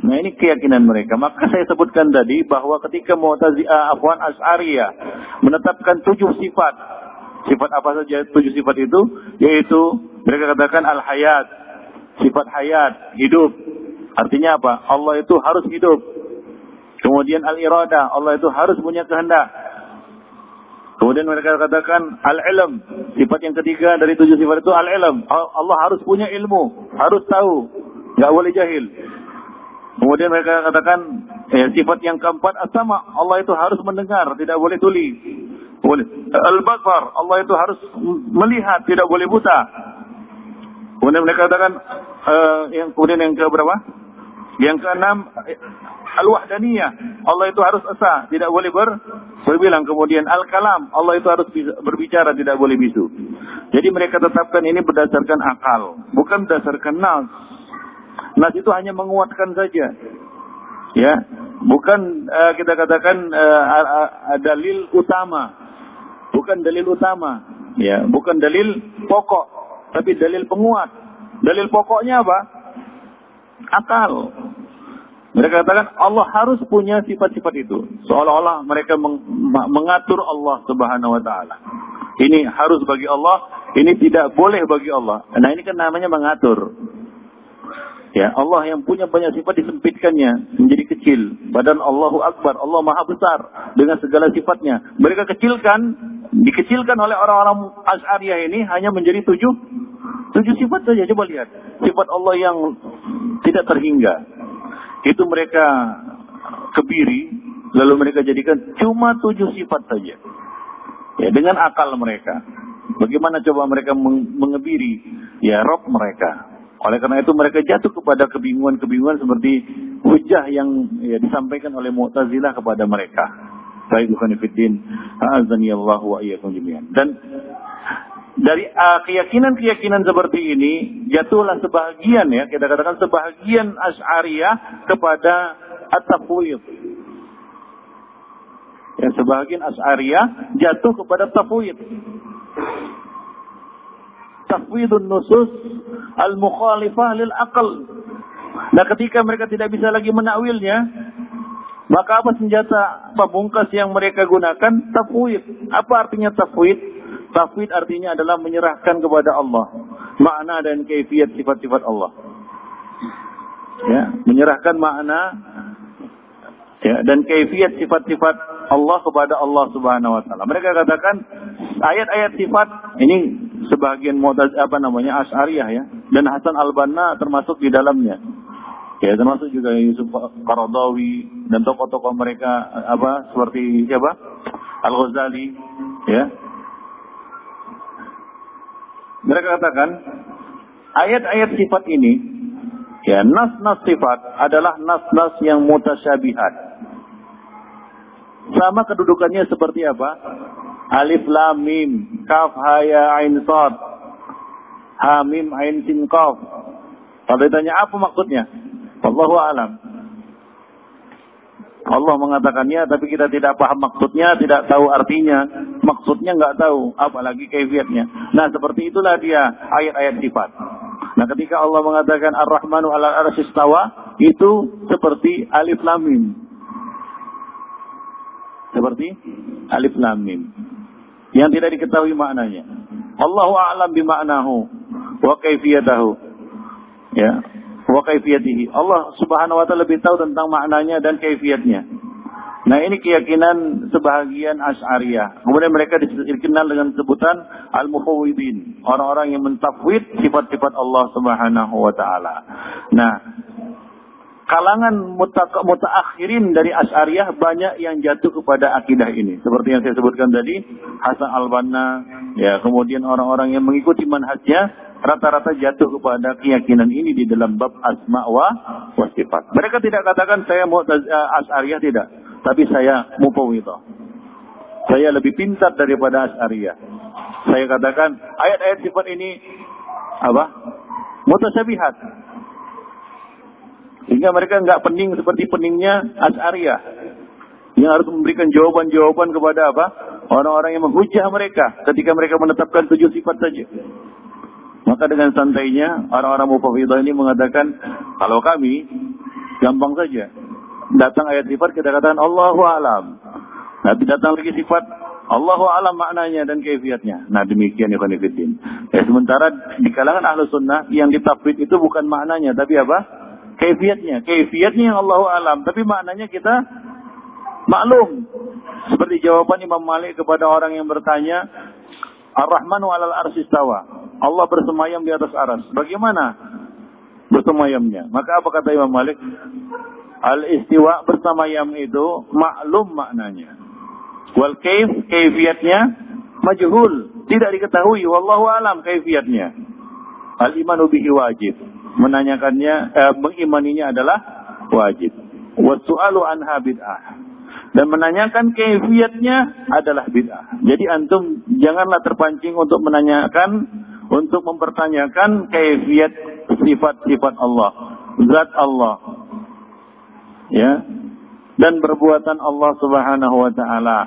Nah ini keyakinan mereka. Maka saya sebutkan tadi bahwa ketika Mu'tazi'ah Afwan As'ariyah menetapkan tujuh sifat. Sifat apa saja tujuh sifat itu? Yaitu mereka katakan al-hayat. Sifat hayat, hidup. Artinya apa? Allah itu harus hidup. Kemudian al-irada, Allah itu harus punya kehendak. Kemudian mereka katakan al-ilm. Sifat yang ketiga dari tujuh sifat itu al-ilm. Allah harus punya ilmu, harus tahu, nggak boleh jahil. Kemudian mereka katakan eh, sifat yang keempat as-sama. Allah itu harus mendengar, tidak boleh tuli. Al-basar, Allah itu harus melihat, tidak boleh buta. Kemudian mereka katakan uh, yang kemudian yang ke berapa? Yang keenam al-wahdaniyah. Allah itu harus esa, tidak boleh ber Berbilang kemudian al-kalam, Allah itu harus berbicara, tidak boleh bisu. Jadi mereka tetapkan ini berdasarkan akal, bukan berdasarkan nas. Nas itu hanya menguatkan saja. Ya, bukan uh, kita katakan uh, dalil utama. Bukan dalil utama, ya, bukan dalil pokok, tapi dalil penguat. Dalil pokoknya apa? Akal. Mereka katakan Allah harus punya sifat-sifat itu. Seolah-olah mereka meng mengatur Allah Subhanahu wa taala. Ini harus bagi Allah, ini tidak boleh bagi Allah. Nah, ini kan namanya mengatur. Ya, Allah yang punya banyak sifat disempitkannya menjadi kecil. Badan Allahu Akbar, Allah Maha besar dengan segala sifatnya. Mereka kecilkan, dikecilkan oleh orang-orang Asy'ariyah ini hanya menjadi tujuh tujuh sifat saja. Coba lihat, sifat Allah yang tidak terhingga itu mereka kebiri, lalu mereka jadikan cuma tujuh sifat saja. Ya, dengan akal mereka. Bagaimana coba mereka mengebiri ya Rob mereka. Oleh karena itu mereka jatuh kepada kebingungan-kebingungan seperti hujah yang ya, disampaikan oleh Mu'tazilah kepada mereka. Baik bukan fiddin. Azanillahu wa iyyakum jami'an. Dan dari uh, keyakinan-keyakinan seperti ini jatuhlah sebahagian ya kita katakan sebahagian Asy'ariyah kepada at-tafwid. Ya, sebahagian Asy'ariyah jatuh kepada tafwid. Tafwidun nusus al-mukhalifah lil aql. Nah, ketika mereka tidak bisa lagi menakwilnya, maka apa senjata pamungkas yang mereka gunakan? Tafwid. Apa artinya tafwid? Tafwid artinya adalah menyerahkan kepada Allah makna dan kaifiat sifat-sifat Allah. Ya, menyerahkan makna ya, dan kaifiat sifat-sifat Allah kepada Allah Subhanahu wa taala. Mereka katakan ayat-ayat sifat ini sebagian mu'taz apa namanya Asy'ariyah ya dan Hasan Al-Banna termasuk di dalamnya. Ya, termasuk juga Yusuf Qaradawi dan tokoh-tokoh mereka apa seperti siapa? Al-Ghazali ya mereka katakan ayat-ayat sifat ini ya nas-nas sifat adalah nas-nas yang mutasyabihat. Sama kedudukannya seperti apa? Alif lam mim, kaf ha ya ain sad. Ha mim ain sin qaf. Kalau ditanya apa maksudnya? Wallahu alam. Allah mengatakannya tapi kita tidak paham maksudnya, tidak tahu artinya. Maksudnya nggak tahu, apalagi kaifiatnya. Nah, seperti itulah dia ayat-ayat sifat. Nah, ketika Allah mengatakan Ar-Rahmanu 'ala arsyistawa, itu seperti alif lam mim. Seperti alif lam mim. Yang tidak diketahui maknanya. Allahu a'lam bima'nahu wa kaifiyatahu. Ya, wa kaifiyatihi. Allah Subhanahu wa taala lebih tahu tentang maknanya dan kaifiatnya. Nah ini keyakinan sebahagian Ash'ariyah. Kemudian mereka dikenal dengan sebutan Al-Mufawwidin. Orang-orang yang mentafwid sifat-sifat Allah subhanahu wa ta'ala. Nah, kalangan mutaakhirin dari Ash'ariyah banyak yang jatuh kepada akidah ini. Seperti yang saya sebutkan tadi, Hasan al-Banna, ya, kemudian orang-orang yang mengikuti manhajnya, rata-rata jatuh kepada keyakinan ini di dalam bab asma wa, wa sifat. Mereka tidak katakan saya mau Ash'ariyah tidak tapi saya mufawwidah. Saya lebih pintar daripada Asy'ariyah. Saya katakan ayat-ayat sifat ini apa? Mutasyabihat. Sehingga mereka enggak pening seperti peningnya Asy'ariyah. Yang harus memberikan jawaban-jawaban kepada apa? Orang-orang yang menghujah mereka ketika mereka menetapkan tujuh sifat saja. Maka dengan santainya orang-orang mufawwidah ini mengatakan kalau kami gampang saja datang ayat sifat kita katakan Allahu alam. Nanti datang lagi sifat Allahu alam maknanya dan kaifiatnya. Nah demikian Ibn Fiddin. Ya, sementara di kalangan ahlu sunnah yang ditafsir itu bukan maknanya tapi apa? Kaifiatnya. Kaifiatnya yang Allahu alam. Tapi maknanya kita maklum. Seperti jawaban Imam Malik kepada orang yang bertanya, Ar-Rahmanu alal arsistawa. Allah bersemayam di atas aras. Bagaimana bersemayamnya? Maka apa kata Imam Malik? Al-istiwa bersama yam itu maklum maknanya. Wal kaif, kaifiatnya majhul, tidak diketahui. Wallahu alam kaifiatnya. Al-imanu bihi wajib. Menanyakannya, eh, mengimaninya adalah wajib. Wasu'alu anha bid'ah. Dan menanyakan kaifiatnya adalah bid'ah. Jadi antum janganlah terpancing untuk menanyakan, untuk mempertanyakan kaifiat sifat-sifat Allah. Zat Allah ya dan perbuatan Allah Subhanahu wa taala.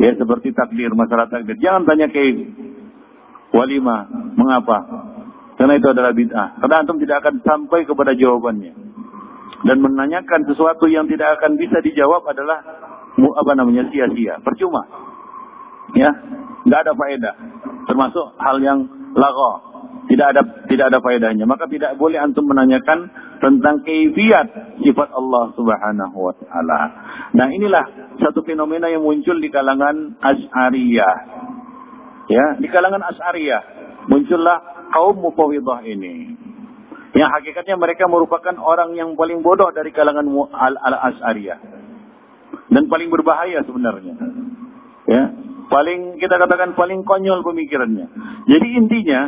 Ya seperti takdir masalah takdir. Jangan tanya ke walima mengapa? Karena itu adalah bid'ah. Karena antum tidak akan sampai kepada jawabannya. Dan menanyakan sesuatu yang tidak akan bisa dijawab adalah apa namanya sia-sia. Percuma. Ya nggak ada faedah. Termasuk hal yang lago tidak ada tidak ada faedahnya maka tidak boleh antum menanyakan tentang keifiat sifat Allah Subhanahu wa taala. Nah, inilah satu fenomena yang muncul di kalangan Asy'ariyah. Ya, di kalangan Asy'ariyah muncullah kaum mufawwidah ini. Yang hakikatnya mereka merupakan orang yang paling bodoh dari kalangan al-Asy'ariyah. Dan paling berbahaya sebenarnya. Ya, paling kita katakan paling konyol pemikirannya. Jadi intinya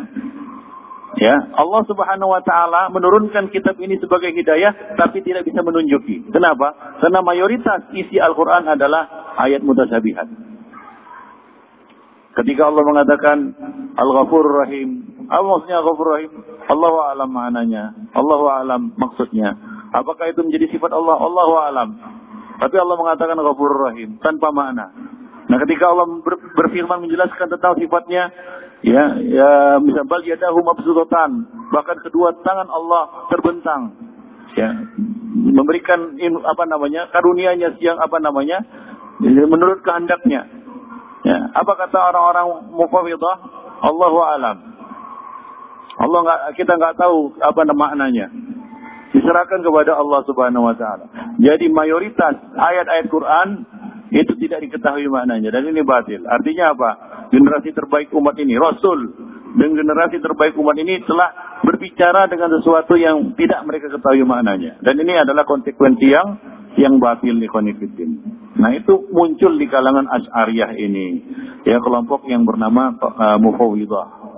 Ya, Allah Subhanahu wa taala menurunkan kitab ini sebagai hidayah tapi tidak bisa menunjuki. Kenapa? Karena mayoritas isi Al-Qur'an adalah ayat mutasyabihat. Ketika Allah mengatakan Al-Ghafur Rahim, apa maksudnya Al-Ghafur Rahim? Allahu a'lam maknanya. Allahu a'lam maksudnya. Apakah itu menjadi sifat Allah? Allahu a'lam. Tapi Allah mengatakan Ghafur Rahim tanpa makna. Nah, ketika Allah berfirman menjelaskan tentang sifatnya, Ya, ya misal bal yadahu mabsudatan, bahkan kedua tangan Allah terbentang. Ya, memberikan apa namanya? karunia-Nya yang apa namanya? menurut kehendaknya. Ya, apa kata orang-orang mufawwidah? Allahu alam. Allah nggak kita nggak tahu apa maknanya. Diserahkan kepada Allah Subhanahu wa taala. Jadi mayoritas ayat-ayat Quran itu tidak diketahui maknanya dan ini batil. Artinya apa? generasi terbaik umat ini, Rasul dan generasi terbaik umat ini telah berbicara dengan sesuatu yang tidak mereka ketahui maknanya. Dan ini adalah konsekuensi yang yang batil di konfidin. Nah itu muncul di kalangan Ash'ariyah ini. Ya kelompok yang bernama uh,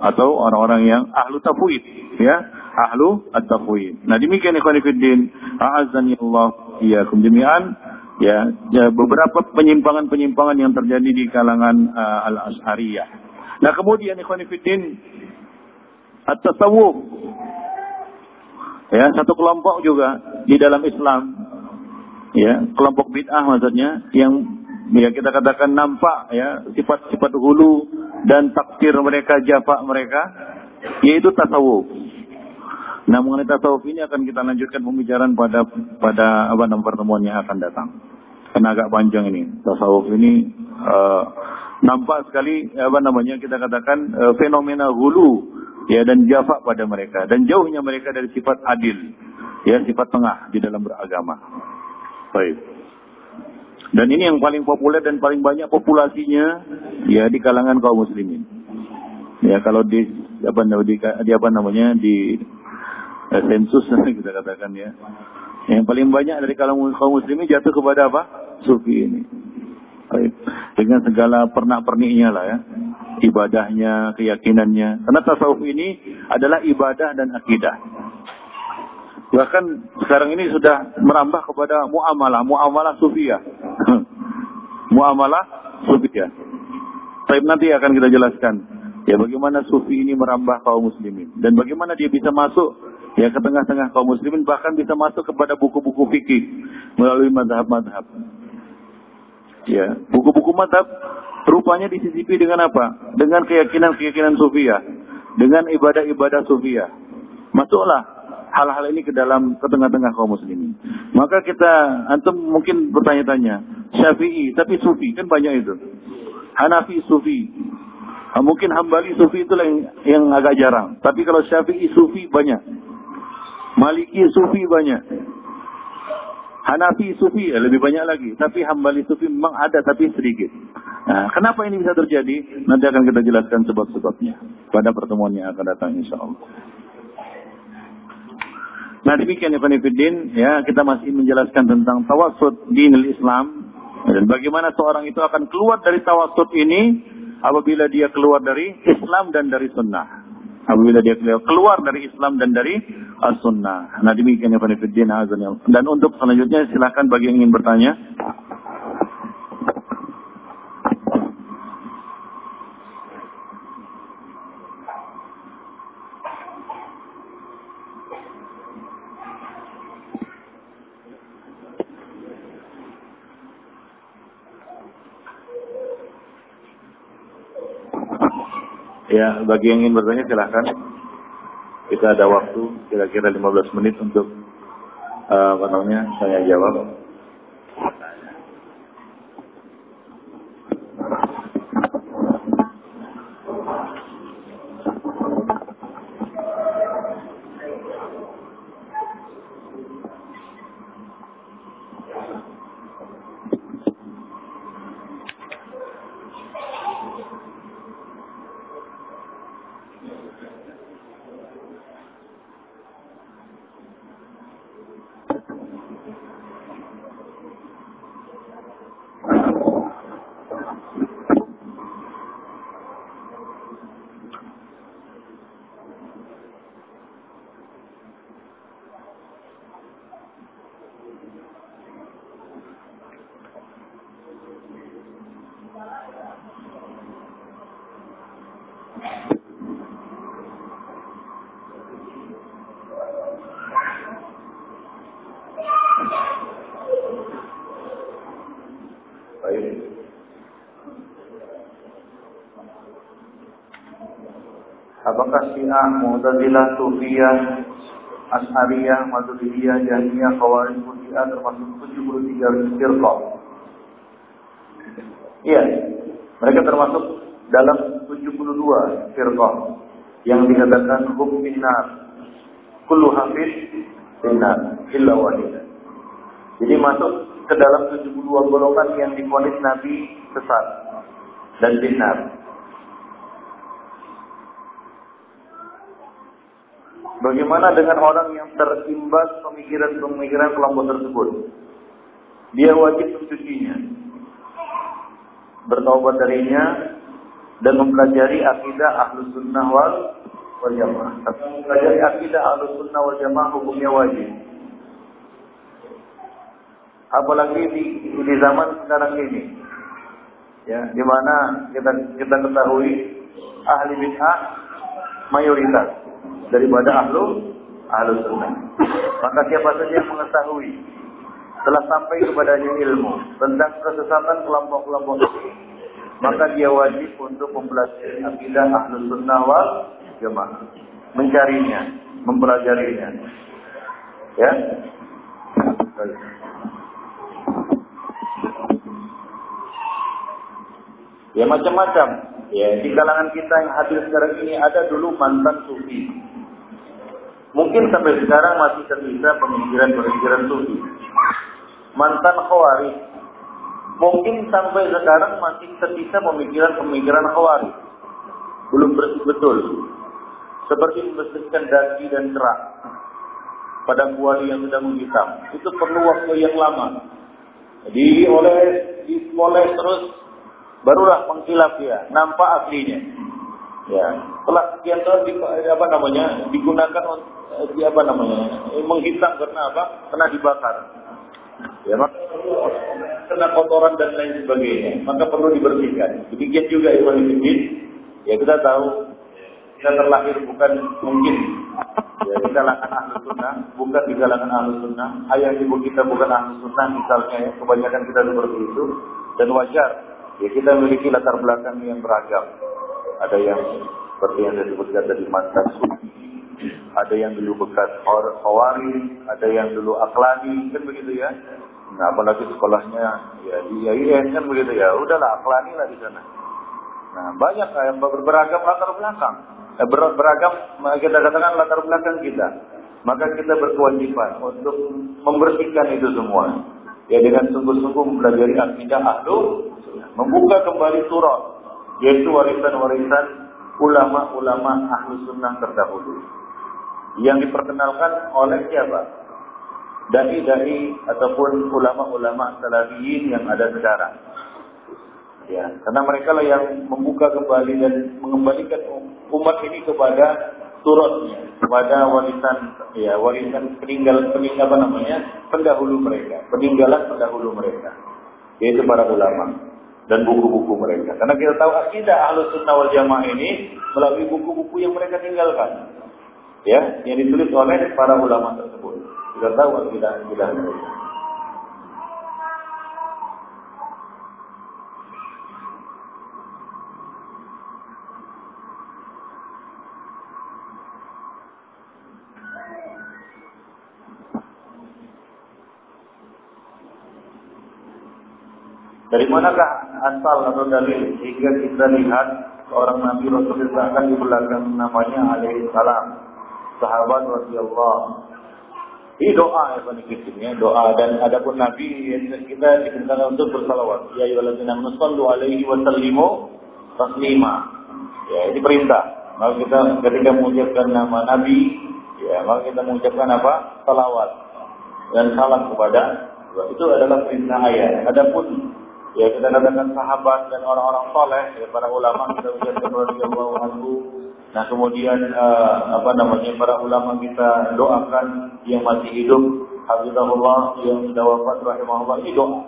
atau orang-orang yang ahlu tafwid. Ya ahlu at-tafwid. Nah demikian ikhwan fillah. A'azzani Allah iyakum jami'an ya, ya beberapa penyimpangan-penyimpangan yang terjadi di kalangan uh, al-Ashariyah. Nah, kemudian ikhwan fillah at-tasawuf ya, satu kelompok juga di dalam Islam ya, kelompok bid'ah maksudnya yang ya kita katakan nampak ya sifat-sifat hulu dan takdir mereka, jafa mereka yaitu tasawuf. Nah mengenai tasawuf ini akan kita lanjutkan pembicaraan pada pada apa namanya pertemuan yang akan datang. Karena agak panjang ini. Tasawuf ini uh, nampak sekali apa namanya kita katakan uh, fenomena hulu ya dan jafa pada mereka dan jauhnya mereka dari sifat adil ya sifat tengah di dalam beragama. Baik. Dan ini yang paling populer dan paling banyak populasinya ya di kalangan kaum muslimin. Ya kalau di apa di, di apa namanya di eh, sensus kita katakan ya. Yang paling banyak dari kalangan kaum muslimin jatuh kepada apa? Sufi ini. Dengan segala pernak-perniknya lah ya. Ibadahnya, keyakinannya. Karena tasawuf ini adalah ibadah dan akidah. Bahkan sekarang ini sudah merambah kepada muamalah, muamalah sufiyah. muamalah sufiyah. Tapi nanti akan kita jelaskan ya bagaimana sufi ini merambah kaum muslimin dan bagaimana dia bisa masuk ya ke tengah-tengah kaum muslimin bahkan bisa masuk kepada buku-buku fikih melalui madhab-madhab. Ya, buku-buku madhab rupanya disisipi dengan apa? Dengan keyakinan-keyakinan sufiyah, dengan ibadah-ibadah sufiyah. Masuklah hal-hal ini ke dalam ke tengah-tengah kaum muslimin. Maka kita antum mungkin bertanya-tanya, Syafi'i tapi Sufi kan banyak itu. Hanafi Sufi. Mungkin Hambali Sufi itu yang, yang agak jarang. Tapi kalau Syafi'i Sufi banyak. Maliki Sufi banyak. Hanafi Sufi ya, lebih banyak lagi. Tapi Hambali Sufi memang ada tapi sedikit. Nah, kenapa ini bisa terjadi? Nanti akan kita jelaskan sebab-sebabnya pada pertemuan yang akan datang insya Allah. Nah demikian ya Fanifidin, ya kita masih menjelaskan tentang tawasud dinil Islam dan bagaimana seorang itu akan keluar dari tawasud ini apabila dia keluar dari Islam dan dari sunnah apabila dia keluar dari Islam dan dari as-sunnah. Nah demikian ya Fanifidin Dan untuk selanjutnya silakan bagi yang ingin bertanya. Ya, bagi yang ingin bertanya silahkan. Kita ada waktu kira-kira 15 menit untuk uh, apa namanya saya jawab. Apakah Syiah, Mu'tazilah, Sufiyah, As'ariyah, Maturidiyah, Jahmiyah, Khawarij, Syiah termasuk 73 firqah? Iya, mereka termasuk dalam 72 firqah yang dikatakan hum finnar. Kullu hafiz finnar illa wahidah. Jadi masuk ke dalam 72 golongan yang diponis Nabi sesat dan finnar. Bagaimana dengan orang yang terimbas pemikiran-pemikiran kelompok tersebut? Dia wajib mencucinya, bertobat darinya, dan mempelajari akidah ahlus sunnah wal, jamaah. Mempelajari akidah ahlus sunnah wal jamaah hukumnya wajib. Apalagi di, di zaman sekarang ini, ya, di mana kita kita ketahui ahli bid'ah mayoritas daripada ahlu ahlu sunnah. Maka siapa saja yang mengetahui telah sampai kepadanya ilmu tentang kesesatan kelompok-kelompok ini, maka dia wajib untuk mempelajari akidah ahlu sunnah wal jamaah. Mencarinya, mempelajarinya. Ya. Ya macam-macam. Ya, di kalangan kita yang hadir sekarang ini ada dulu mantan sufi. Mungkin sampai sekarang masih tersisa pemikiran-pemikiran sufi. Mantan khawari mungkin sampai sekarang masih tersisa pemikiran-pemikiran khawarij. Belum bersih betul. Seperti membersihkan daging dan kerak pada kuali yang sudah menghitam. Itu perlu waktu yang lama. Jadi oleh dipoles terus barulah mengkilap ya, nampak aslinya. Ya, setelah sekian tahun di, apa namanya digunakan di apa namanya menghitam karena apa? Karena dibakar. Ya, maka kena kotoran dan lain sebagainya, maka perlu dibersihkan. Demikian juga Iwan Ya kita tahu kita terlahir bukan mungkin ya, di kalangan ahlu sunnah, bukan di kalangan ahlu sunnah. Ayah ibu kita bukan ahlu sunnah misalnya ya, kebanyakan kita seperti itu. Dan wajar, ya kita memiliki latar belakang yang beragam. Ada yang seperti yang saya sebutkan tadi mantan sufi, ada yang dulu bekas khawari, ada yang dulu aklani, kan begitu ya. Nah, apalagi sekolahnya ya di IAIN kan begitu ya. Udahlah aklani lah di sana. Nah, banyak yang beragam latar belakang. Eh, beragam kita katakan latar belakang kita. Maka kita berkewajiban untuk membersihkan itu semua. Ya dengan sungguh-sungguh mempelajari akidah ahlu, membuka kembali surat, yaitu warisan-warisan ulama-ulama ahlu sunnah terdahulu. Yang diperkenalkan oleh siapa? Dai-dai ataupun ulama-ulama salafiyin yang ada sekarang. Ya, karena mereka lah yang membuka kembali dan mengembalikan umat ini kepada turutnya, kepada warisan ya warisan peninggal peninggal apa namanya pendahulu mereka, peninggalan pendahulu mereka, yaitu para ulama dan buku-buku mereka. Karena kita tahu akidah ahlus sunnah wal jamaah ini melalui buku-buku yang mereka tinggalkan, ya, yang ditulis oleh para ulama tersebut. Kita tahu akidah akidah mereka. Dari manakah asal atau dalil sehingga kita lihat seorang Nabi Rasul disebutkan di belakang namanya alaihi salam. Sahabat Rasulullah. Ini doa ya doa dan adapun Nabi kita diperintahkan untuk bersalawat. Ya ayyuhalladzina amanu alaihi wa sallimu taslima. Ya, ini perintah. Maka kita ketika mengucapkan nama Nabi, ya, maka kita mengucapkan apa? Salawat dan salam kepada itu adalah perintah ayat. Adapun ya kita katakan sahabat dan orang-orang soleh ya, para ulama kita ucapkan radhiyallahu nah kemudian uh, apa namanya para ulama kita doakan yang masih hidup. Habibullah yang sudah wafat rahimahullah ini doa.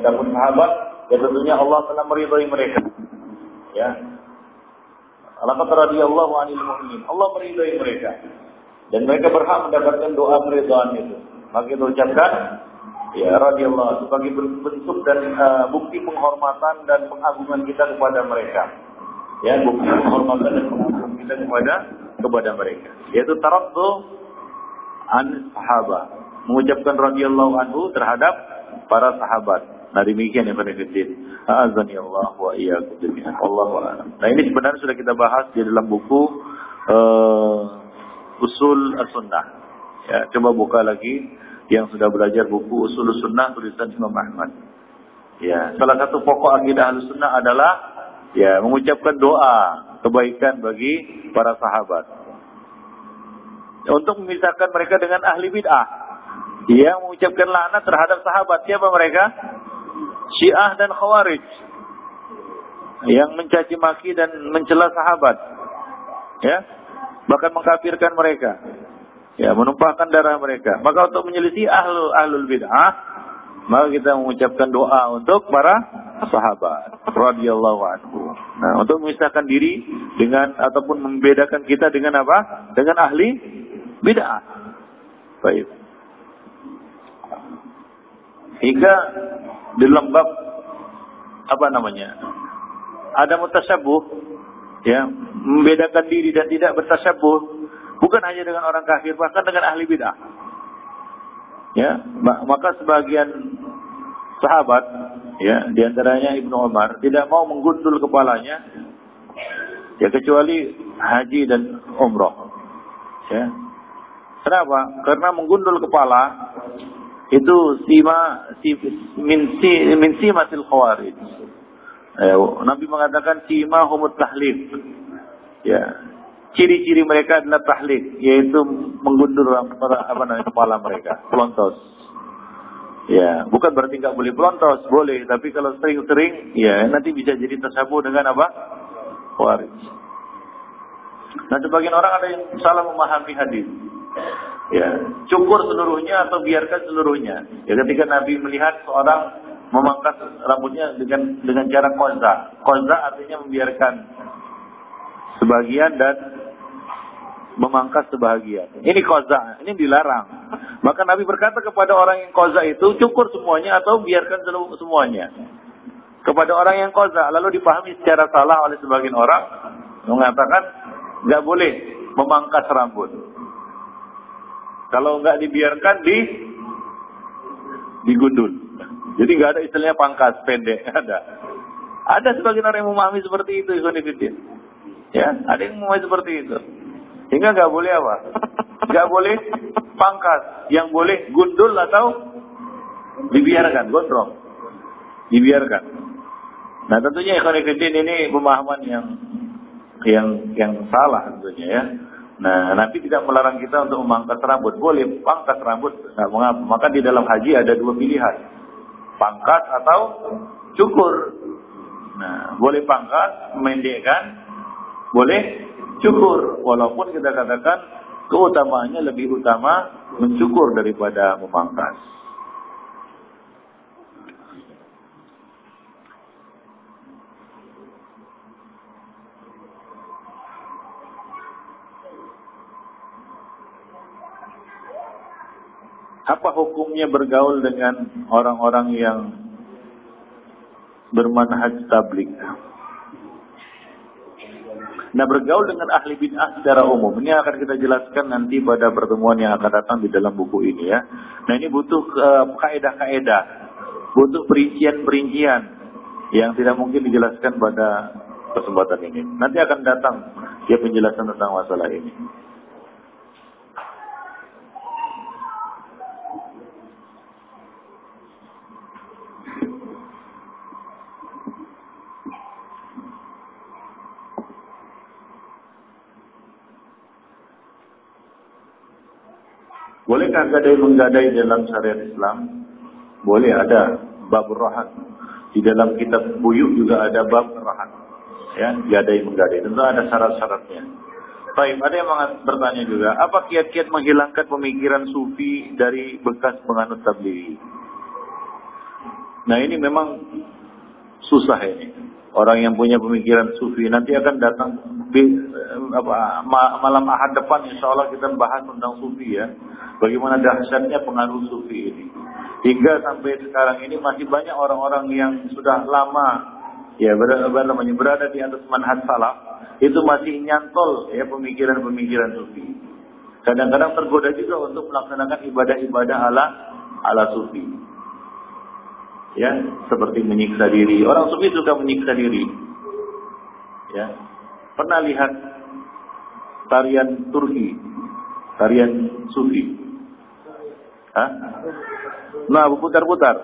Adapun sahabat ya tentunya Allah telah meridhai mereka. Ya. Kata radhiyallahu anil mu'minin. Allah meridhai mereka. Dan mereka berhak mendapatkan doa keridhaan itu. Maka kita ucapkan ya radhiyallahu sebagai bentuk dan uh, bukti penghormatan dan pengagungan kita kepada mereka. Ya, bukti penghormatan dan pengagungan kita kepada kepada mereka. Yaitu taraddu an sahabat. Mengucapkan radhiyallahu anhu terhadap para sahabat. Nah demikian yang berikitin. Azani Allah wa iyyakum jami'an. Allah a'lam. Nah ini sebenarnya sudah kita bahas di dalam buku uh, Usul As-Sunnah. Ya, coba buka lagi yang sudah belajar buku usul sunnah tulisan Imam Ahmad. Ya, salah satu pokok akidah sunnah adalah ya mengucapkan doa kebaikan bagi para sahabat. Untuk memisahkan mereka dengan ahli bid'ah. Yang mengucapkan laknat terhadap sahabat. Siapa mereka? Syiah dan Khawarij. Yang mencaci maki dan mencela sahabat. Ya, bahkan mengkafirkan mereka ya menumpahkan darah mereka. Maka untuk menyelisih ahlu ahlul bid'ah, maka kita mengucapkan doa untuk para sahabat radhiyallahu anhu. Nah, untuk memisahkan diri dengan ataupun membedakan kita dengan apa? Dengan ahli bid'ah. Baik. Hingga di lembab apa namanya? Ada mutasyabuh ya, membedakan diri dan tidak bertasyabuh Bukan hanya dengan orang kafir, bahkan dengan ahli bidah. Ya, maka sebagian sahabat, ya, di antaranya Ibnu Umar tidak mau menggundul kepalanya, ya kecuali haji dan umroh. Ya, kenapa? Karena menggundul kepala Itu sima si, min si min khawarij. Eh, Nabi mengatakan sima humut tahlif. Ya. Ciri-ciri mereka adalah tahlif, yaitu menggundur apa namanya kepala mereka, pelontos. Ya, bukan berarti nggak boleh pelontos, boleh, tapi kalau sering-sering, ya nanti bisa jadi tersabu dengan apa? Khawarij. Nah, sebagian orang ada yang salah memahami hadis. Ya, cukur seluruhnya atau biarkan seluruhnya. Ya, ketika Nabi melihat seorang memangkas rambutnya dengan dengan cara koza. Koza artinya membiarkan sebagian dan memangkas sebagian. Ini koza, ini dilarang. Maka Nabi berkata kepada orang yang koza itu, cukur semuanya atau biarkan semuanya. Kepada orang yang koza, lalu dipahami secara salah oleh sebagian orang, mengatakan, nggak boleh memangkas rambut. Kalau nggak dibiarkan di digundul. Jadi nggak ada istilahnya pangkas pendek, ada. Ada sebagian orang yang memahami seperti itu. Ya, ada yang memahami seperti itu. Hingga nggak boleh apa? Nggak boleh pangkas. Yang boleh gundul atau dibiarkan, gondrong. Dibiarkan. Nah tentunya Ikhwanifidin ini pemahaman yang yang yang salah tentunya ya. Nah, Nabi tidak melarang kita untuk memangkas rambut. Boleh pangkas rambut. Nah, mengapa? Maka di dalam haji ada dua pilihan. Pangkas atau cukur. Nah, boleh pangkas, memendekkan. Boleh cukur. Walaupun kita katakan keutamaannya lebih utama mencukur daripada memangkas. Apa hukumnya bergaul dengan orang-orang yang bermanhaj tablik? Nah bergaul dengan ahli bid'ah secara umum ini akan kita jelaskan nanti pada pertemuan yang akan datang di dalam buku ini ya. Nah ini butuh uh, kaedah-kaedah, butuh perincian-perincian yang tidak mungkin dijelaskan pada kesempatan ini. Nanti akan datang ya penjelasan tentang masalah ini. Bolehkah gadai menggadai dalam syariat Islam? Boleh ada bab rahat. Di dalam kitab buyuk juga ada bab rahat. Ya, gadai menggadai. Tentu ada syarat-syaratnya. Baik, ada yang bertanya juga, apa kiat-kiat menghilangkan pemikiran sufi dari bekas penganut tablighi? Nah ini memang susah ini. Orang yang punya pemikiran sufi nanti akan datang apa, malam ahad depan insya Allah kita bahas tentang sufi ya. Bagaimana dahsyatnya pengaruh sufi ini. Hingga sampai sekarang ini masih banyak orang-orang yang sudah lama ya berada, berada di atas manhaj salaf itu masih nyantol ya pemikiran-pemikiran sufi. Kadang-kadang tergoda juga untuk melaksanakan ibadah-ibadah ala ala sufi. Ya, seperti menyiksa diri. Orang sufi suka menyiksa diri. Ya. Pernah lihat tarian Turki, tarian sufi? Hah? Nah, berputar-putar.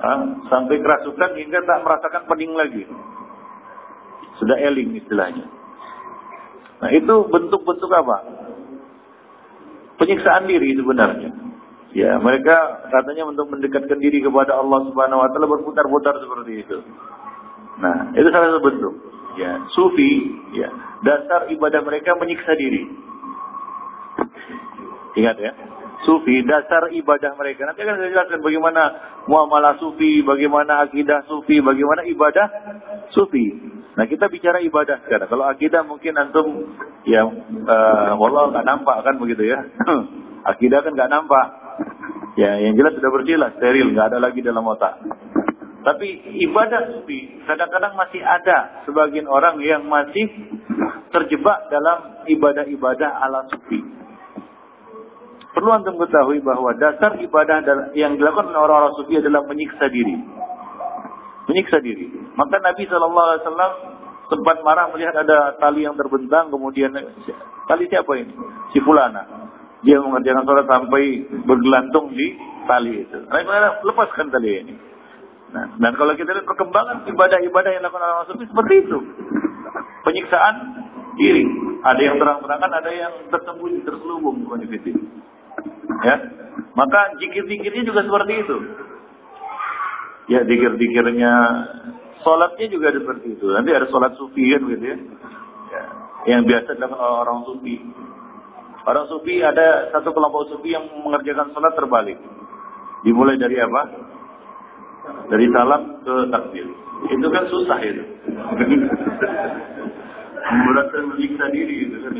Hah? Sampai kerasukan hingga tak merasakan pening lagi. Sudah eling istilahnya. Nah, itu bentuk-bentuk apa? Penyiksaan diri sebenarnya. Ya, mereka katanya untuk mendekatkan diri kepada Allah Subhanahu wa taala berputar-putar seperti itu. Nah, itu salah satu bentuk. Ya, sufi, ya, dasar ibadah mereka menyiksa diri. Ingat ya. Sufi, dasar ibadah mereka. Nanti akan saya jelaskan bagaimana muamalah sufi, bagaimana akidah sufi, bagaimana ibadah sufi. Nah kita bicara ibadah sekarang. Kalau akidah mungkin antum ya uh, wallah nggak nampak kan begitu ya. akidah kan nggak nampak. Ya yang jelas sudah bersih lah, steril, nggak ada lagi dalam otak. Tapi ibadah sufi kadang-kadang masih ada sebagian orang yang masih terjebak dalam ibadah-ibadah ala sufi. Perlu antum ketahui bahwa dasar ibadah yang dilakukan oleh orang-orang sufi adalah menyiksa diri. Menyiksa diri. Maka Nabi SAW sempat marah melihat ada tali yang terbentang, kemudian tali siapa ini? Si fulana. Dia mengerjakan sholat sampai bergelantung di tali itu. Nah, lepaskan tali ini. Nah, dan kalau kita lihat perkembangan ibadah-ibadah yang dilakukan orang sufi seperti itu. Penyiksaan diri. Ada yang terang-terangan, ada yang tersembunyi, terselubung. Ya. Maka jikir-jikirnya juga seperti itu. Ya, dikir-dikirnya Sholatnya juga seperti itu. Nanti ada sholat sufi kan gitu ya. ya. Yang biasa dilakukan orang sufi. Orang sufi ada satu kelompok sufi yang mengerjakan sholat terbalik. Dimulai dari apa? Dari salam ke takbir. Itu kan susah itu. Merasa menyiksa diri itu kan.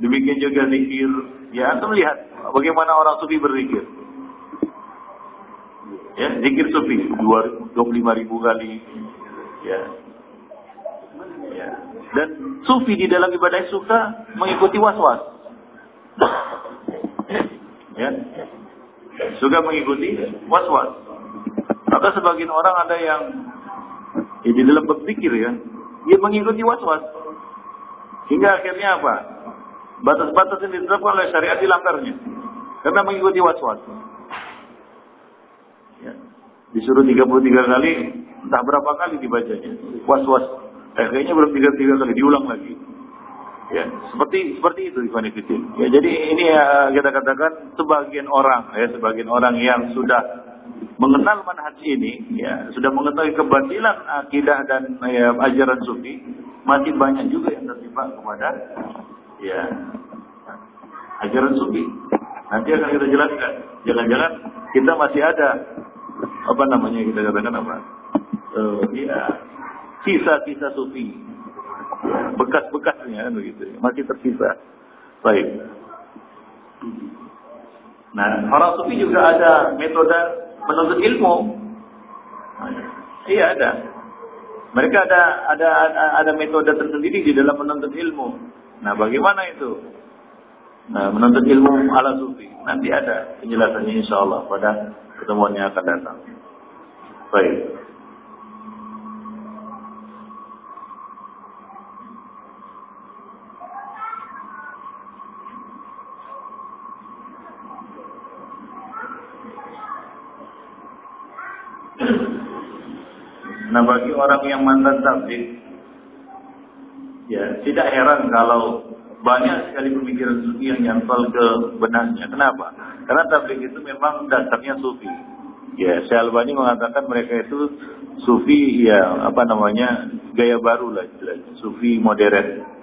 Demikian juga zikir. Ya, anda melihat bagaimana orang sufi berzikir. Ya, zikir sufi 25 ribu kali, Ya. ya. Dan sufi di dalam ibadah suka mengikuti was-was. Ya. Suka mengikuti was-was. Maka sebagian orang ada yang ya, di dalam berpikir ya, dia mengikuti was-was. Hingga akhirnya apa? Batas-batas yang ditetapkan oleh syariat dilanggarnya. Karena mengikuti was-was. Ya. Disuruh 33 kali, entah berapa kali dibacanya. Was-was. Eh, kayaknya belum tiga tiga kali diulang lagi. Ya, seperti seperti itu Ikhwan Ya, jadi ini ya kita katakan sebagian orang ya, sebagian orang yang sudah mengenal manhaj ini, ya, sudah mengetahui kebatilan akidah dan ya, ajaran sufi, masih banyak juga yang terjebak kepada ya ajaran sufi. Nanti akan kita jelaskan. Jangan-jangan kita masih ada apa namanya kita katakan apa? uh, ya sisa-sisa sufi bekas-bekasnya kan begitu. Masih tersisa. Baik. Nah orang sufi juga ada metode menuntut ilmu. Iya ada. Mereka ada ada ada metode tersendiri di dalam menuntut ilmu. Nah bagaimana itu? Nah menuntut ilmu ala sufi. Nanti ada penjelasannya insya Allah pada pertemuan yang akan datang. Baik Nah bagi orang yang mantan tablik, ya tidak heran kalau banyak sekali pemikiran sufi yang nyantol ke benahnya. Kenapa? Karena tablik itu memang dasarnya sufi. Ya, Syalbani mengatakan mereka itu sufi ya apa namanya gaya baru lah sufi modern.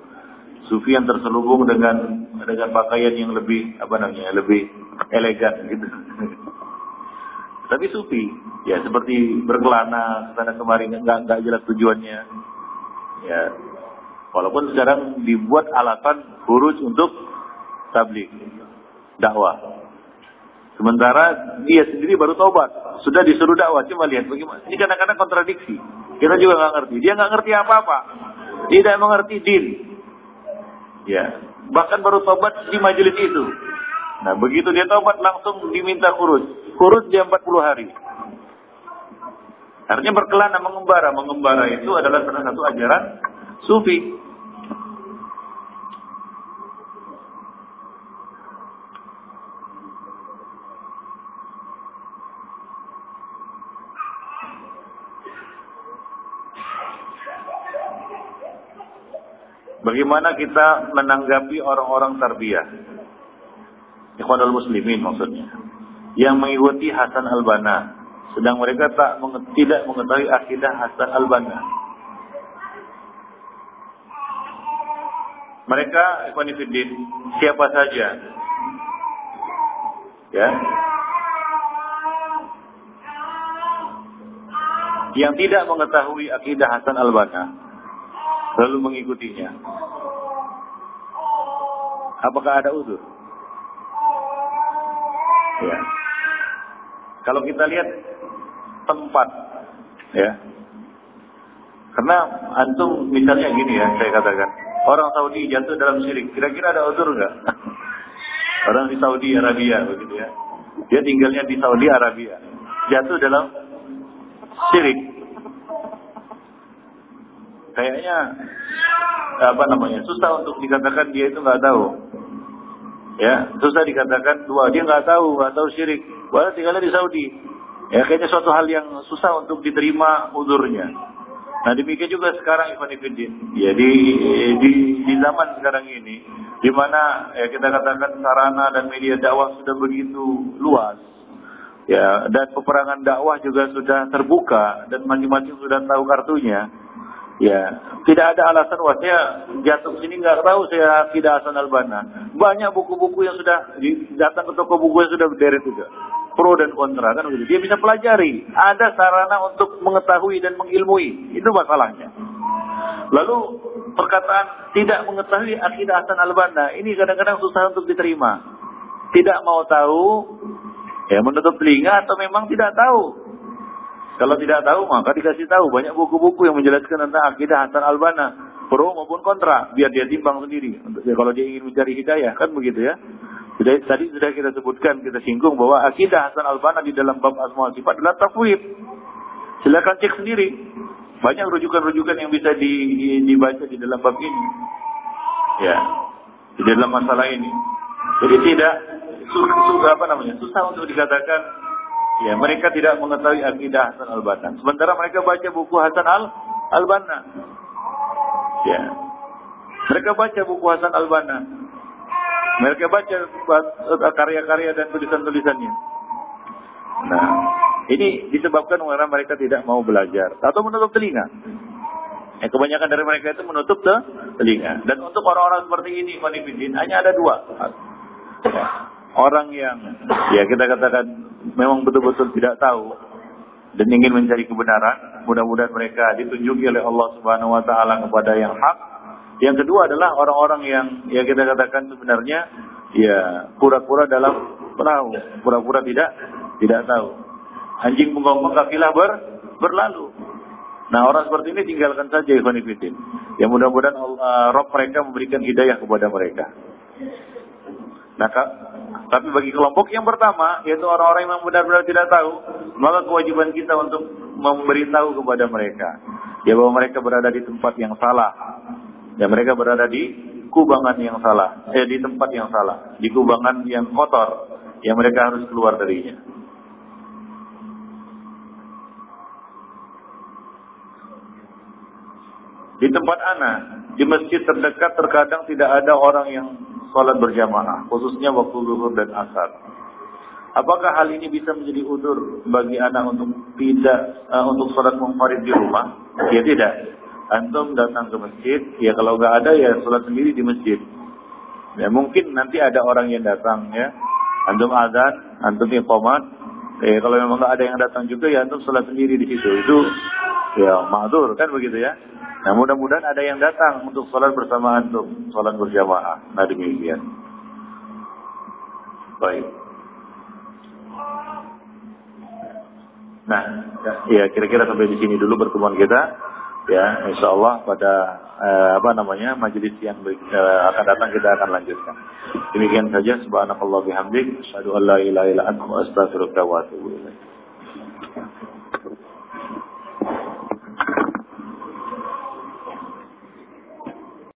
Sufi yang terselubung dengan dengan pakaian yang lebih apa namanya, lebih elegan gitu. Tapi sufi, ya seperti berkelana sana kemari nggak nggak jelas tujuannya. Ya, walaupun sekarang dibuat alasan kurus untuk tablik dakwah. Sementara dia sendiri baru tobat, sudah disuruh dakwah. Cuma lihat bagaimana. Ini kadang-kadang kontradiksi. Kita juga nggak ngerti. Dia nggak ngerti apa-apa. Tidak mengerti din. Ya, bahkan baru tobat di majelis itu. Nah, begitu dia tobat langsung diminta kurus. Kurus dia 40 hari. Artinya berkelana mengembara. Mengembara itu adalah salah satu ajaran sufi. Bagaimana kita menanggapi orang-orang tarbiyah? Ikhwanul muslimin maksudnya. Yang mengikuti Hasan al-Banna sedang mereka tak tidak mengetahui akidah Hasan al-Banna. Mereka Ikhwanifiddin siapa saja? Ya. Yang tidak mengetahui akidah Hasan al-Banna lalu mengikutinya. Apakah ada uzur? Ya kalau kita lihat tempat ya karena antum misalnya gini ya saya katakan orang Saudi jatuh dalam syirik kira-kira ada uzur nggak orang di Saudi Arabia begitu ya dia tinggalnya di Saudi Arabia jatuh dalam syirik kayaknya apa namanya susah untuk dikatakan dia itu nggak tahu Ya, susah dikatakan dua. Dia nggak tahu, nggak tahu syirik. Wah, tinggalnya di Saudi. Ya, kayaknya suatu hal yang susah untuk diterima udurnya. Nah, demikian juga sekarang Ivan Ifidin. Ya, di, di, di zaman sekarang ini, di mana ya, kita katakan sarana dan media dakwah sudah begitu luas. Ya, dan peperangan dakwah juga sudah terbuka dan masing-masing sudah tahu kartunya Ya, tidak ada alasan wah saya jatuh sini nggak tahu saya tidak Hasan Albana. Banyak buku-buku yang sudah datang ke toko buku yang sudah berderet juga. Pro dan kontra kan begitu. Dia bisa pelajari. Ada sarana untuk mengetahui dan mengilmui. Itu masalahnya. Lalu perkataan tidak mengetahui akidah Hasan Albana ini kadang-kadang susah untuk diterima. Tidak mau tahu, ya menutup telinga atau memang tidak tahu. Kalau tidak tahu maka dikasih tahu banyak buku-buku yang menjelaskan tentang akidah Hasan Albana pro maupun kontra biar dia timbang sendiri untuk ya, kalau dia ingin mencari hidayah kan begitu ya. Sudah, tadi sudah kita sebutkan kita singgung bahwa akidah Hasan Albana di dalam bab asma sifat adalah tafwid. Silakan cek sendiri. Banyak rujukan-rujukan yang bisa di, dibaca di dalam bab ini. Ya, di dalam masalah ini. Jadi tidak susah apa namanya susah untuk dikatakan Ya, mereka tidak mengetahui akidah Hasan al-Banna. Sementara mereka baca buku Hasan al-Banna. Ya. Mereka baca buku Hasan al-Banna. Mereka baca karya-karya dan tulisan-tulisannya. Nah, ini disebabkan karena mereka tidak mau belajar atau menutup telinga. Ya, kebanyakan dari mereka itu menutup telinga. Dan untuk orang-orang seperti ini, hanya ada dua. Orang yang ya kita katakan memang betul-betul tidak tahu dan ingin mencari kebenaran, mudah-mudahan mereka ditunjuki oleh Allah Subhanahu wa taala kepada yang hak. Yang kedua adalah orang-orang yang ya kita katakan sebenarnya ya pura-pura dalam perahu, pura-pura tidak tidak tahu. Anjing menggonggong kafilah ber, berlalu. Nah orang seperti ini tinggalkan saja Ikhwan Ya mudah-mudahan uh, Rob mereka memberikan hidayah kepada mereka. Nah, tapi bagi kelompok yang pertama, yaitu orang-orang yang benar-benar tidak tahu, maka kewajiban kita untuk memberitahu kepada mereka. Ya bahwa mereka berada di tempat yang salah. Ya mereka berada di kubangan yang salah. Eh di tempat yang salah. Di kubangan yang kotor. Yang mereka harus keluar darinya. Di tempat anak, di masjid terdekat terkadang tidak ada orang yang sholat berjamaah, khususnya waktu zuhur dan asar. Apakah hal ini bisa menjadi udur bagi anak untuk tidak uh, untuk sholat munfarid di rumah? Ya tidak. Antum datang ke masjid, ya kalau nggak ada ya sholat sendiri di masjid. Ya mungkin nanti ada orang yang datang ya. Antum azan, antum iqamat. Eh kalau memang nggak ada yang datang juga ya antum sholat sendiri di situ. Itu ya ma'dur kan begitu ya. Nah mudah-mudahan ada yang datang untuk sholat bersama antum, sholat berjamaah. Nah demikian. Baik. Nah, ya kira-kira sampai di sini dulu pertemuan kita. Ya, insya Allah pada eh, apa namanya majelis yang eh, akan datang kita akan lanjutkan. Demikian saja. Subhanakallah bihamdik. Asyhadu an la ilaha illa anta astaghfiruka wa.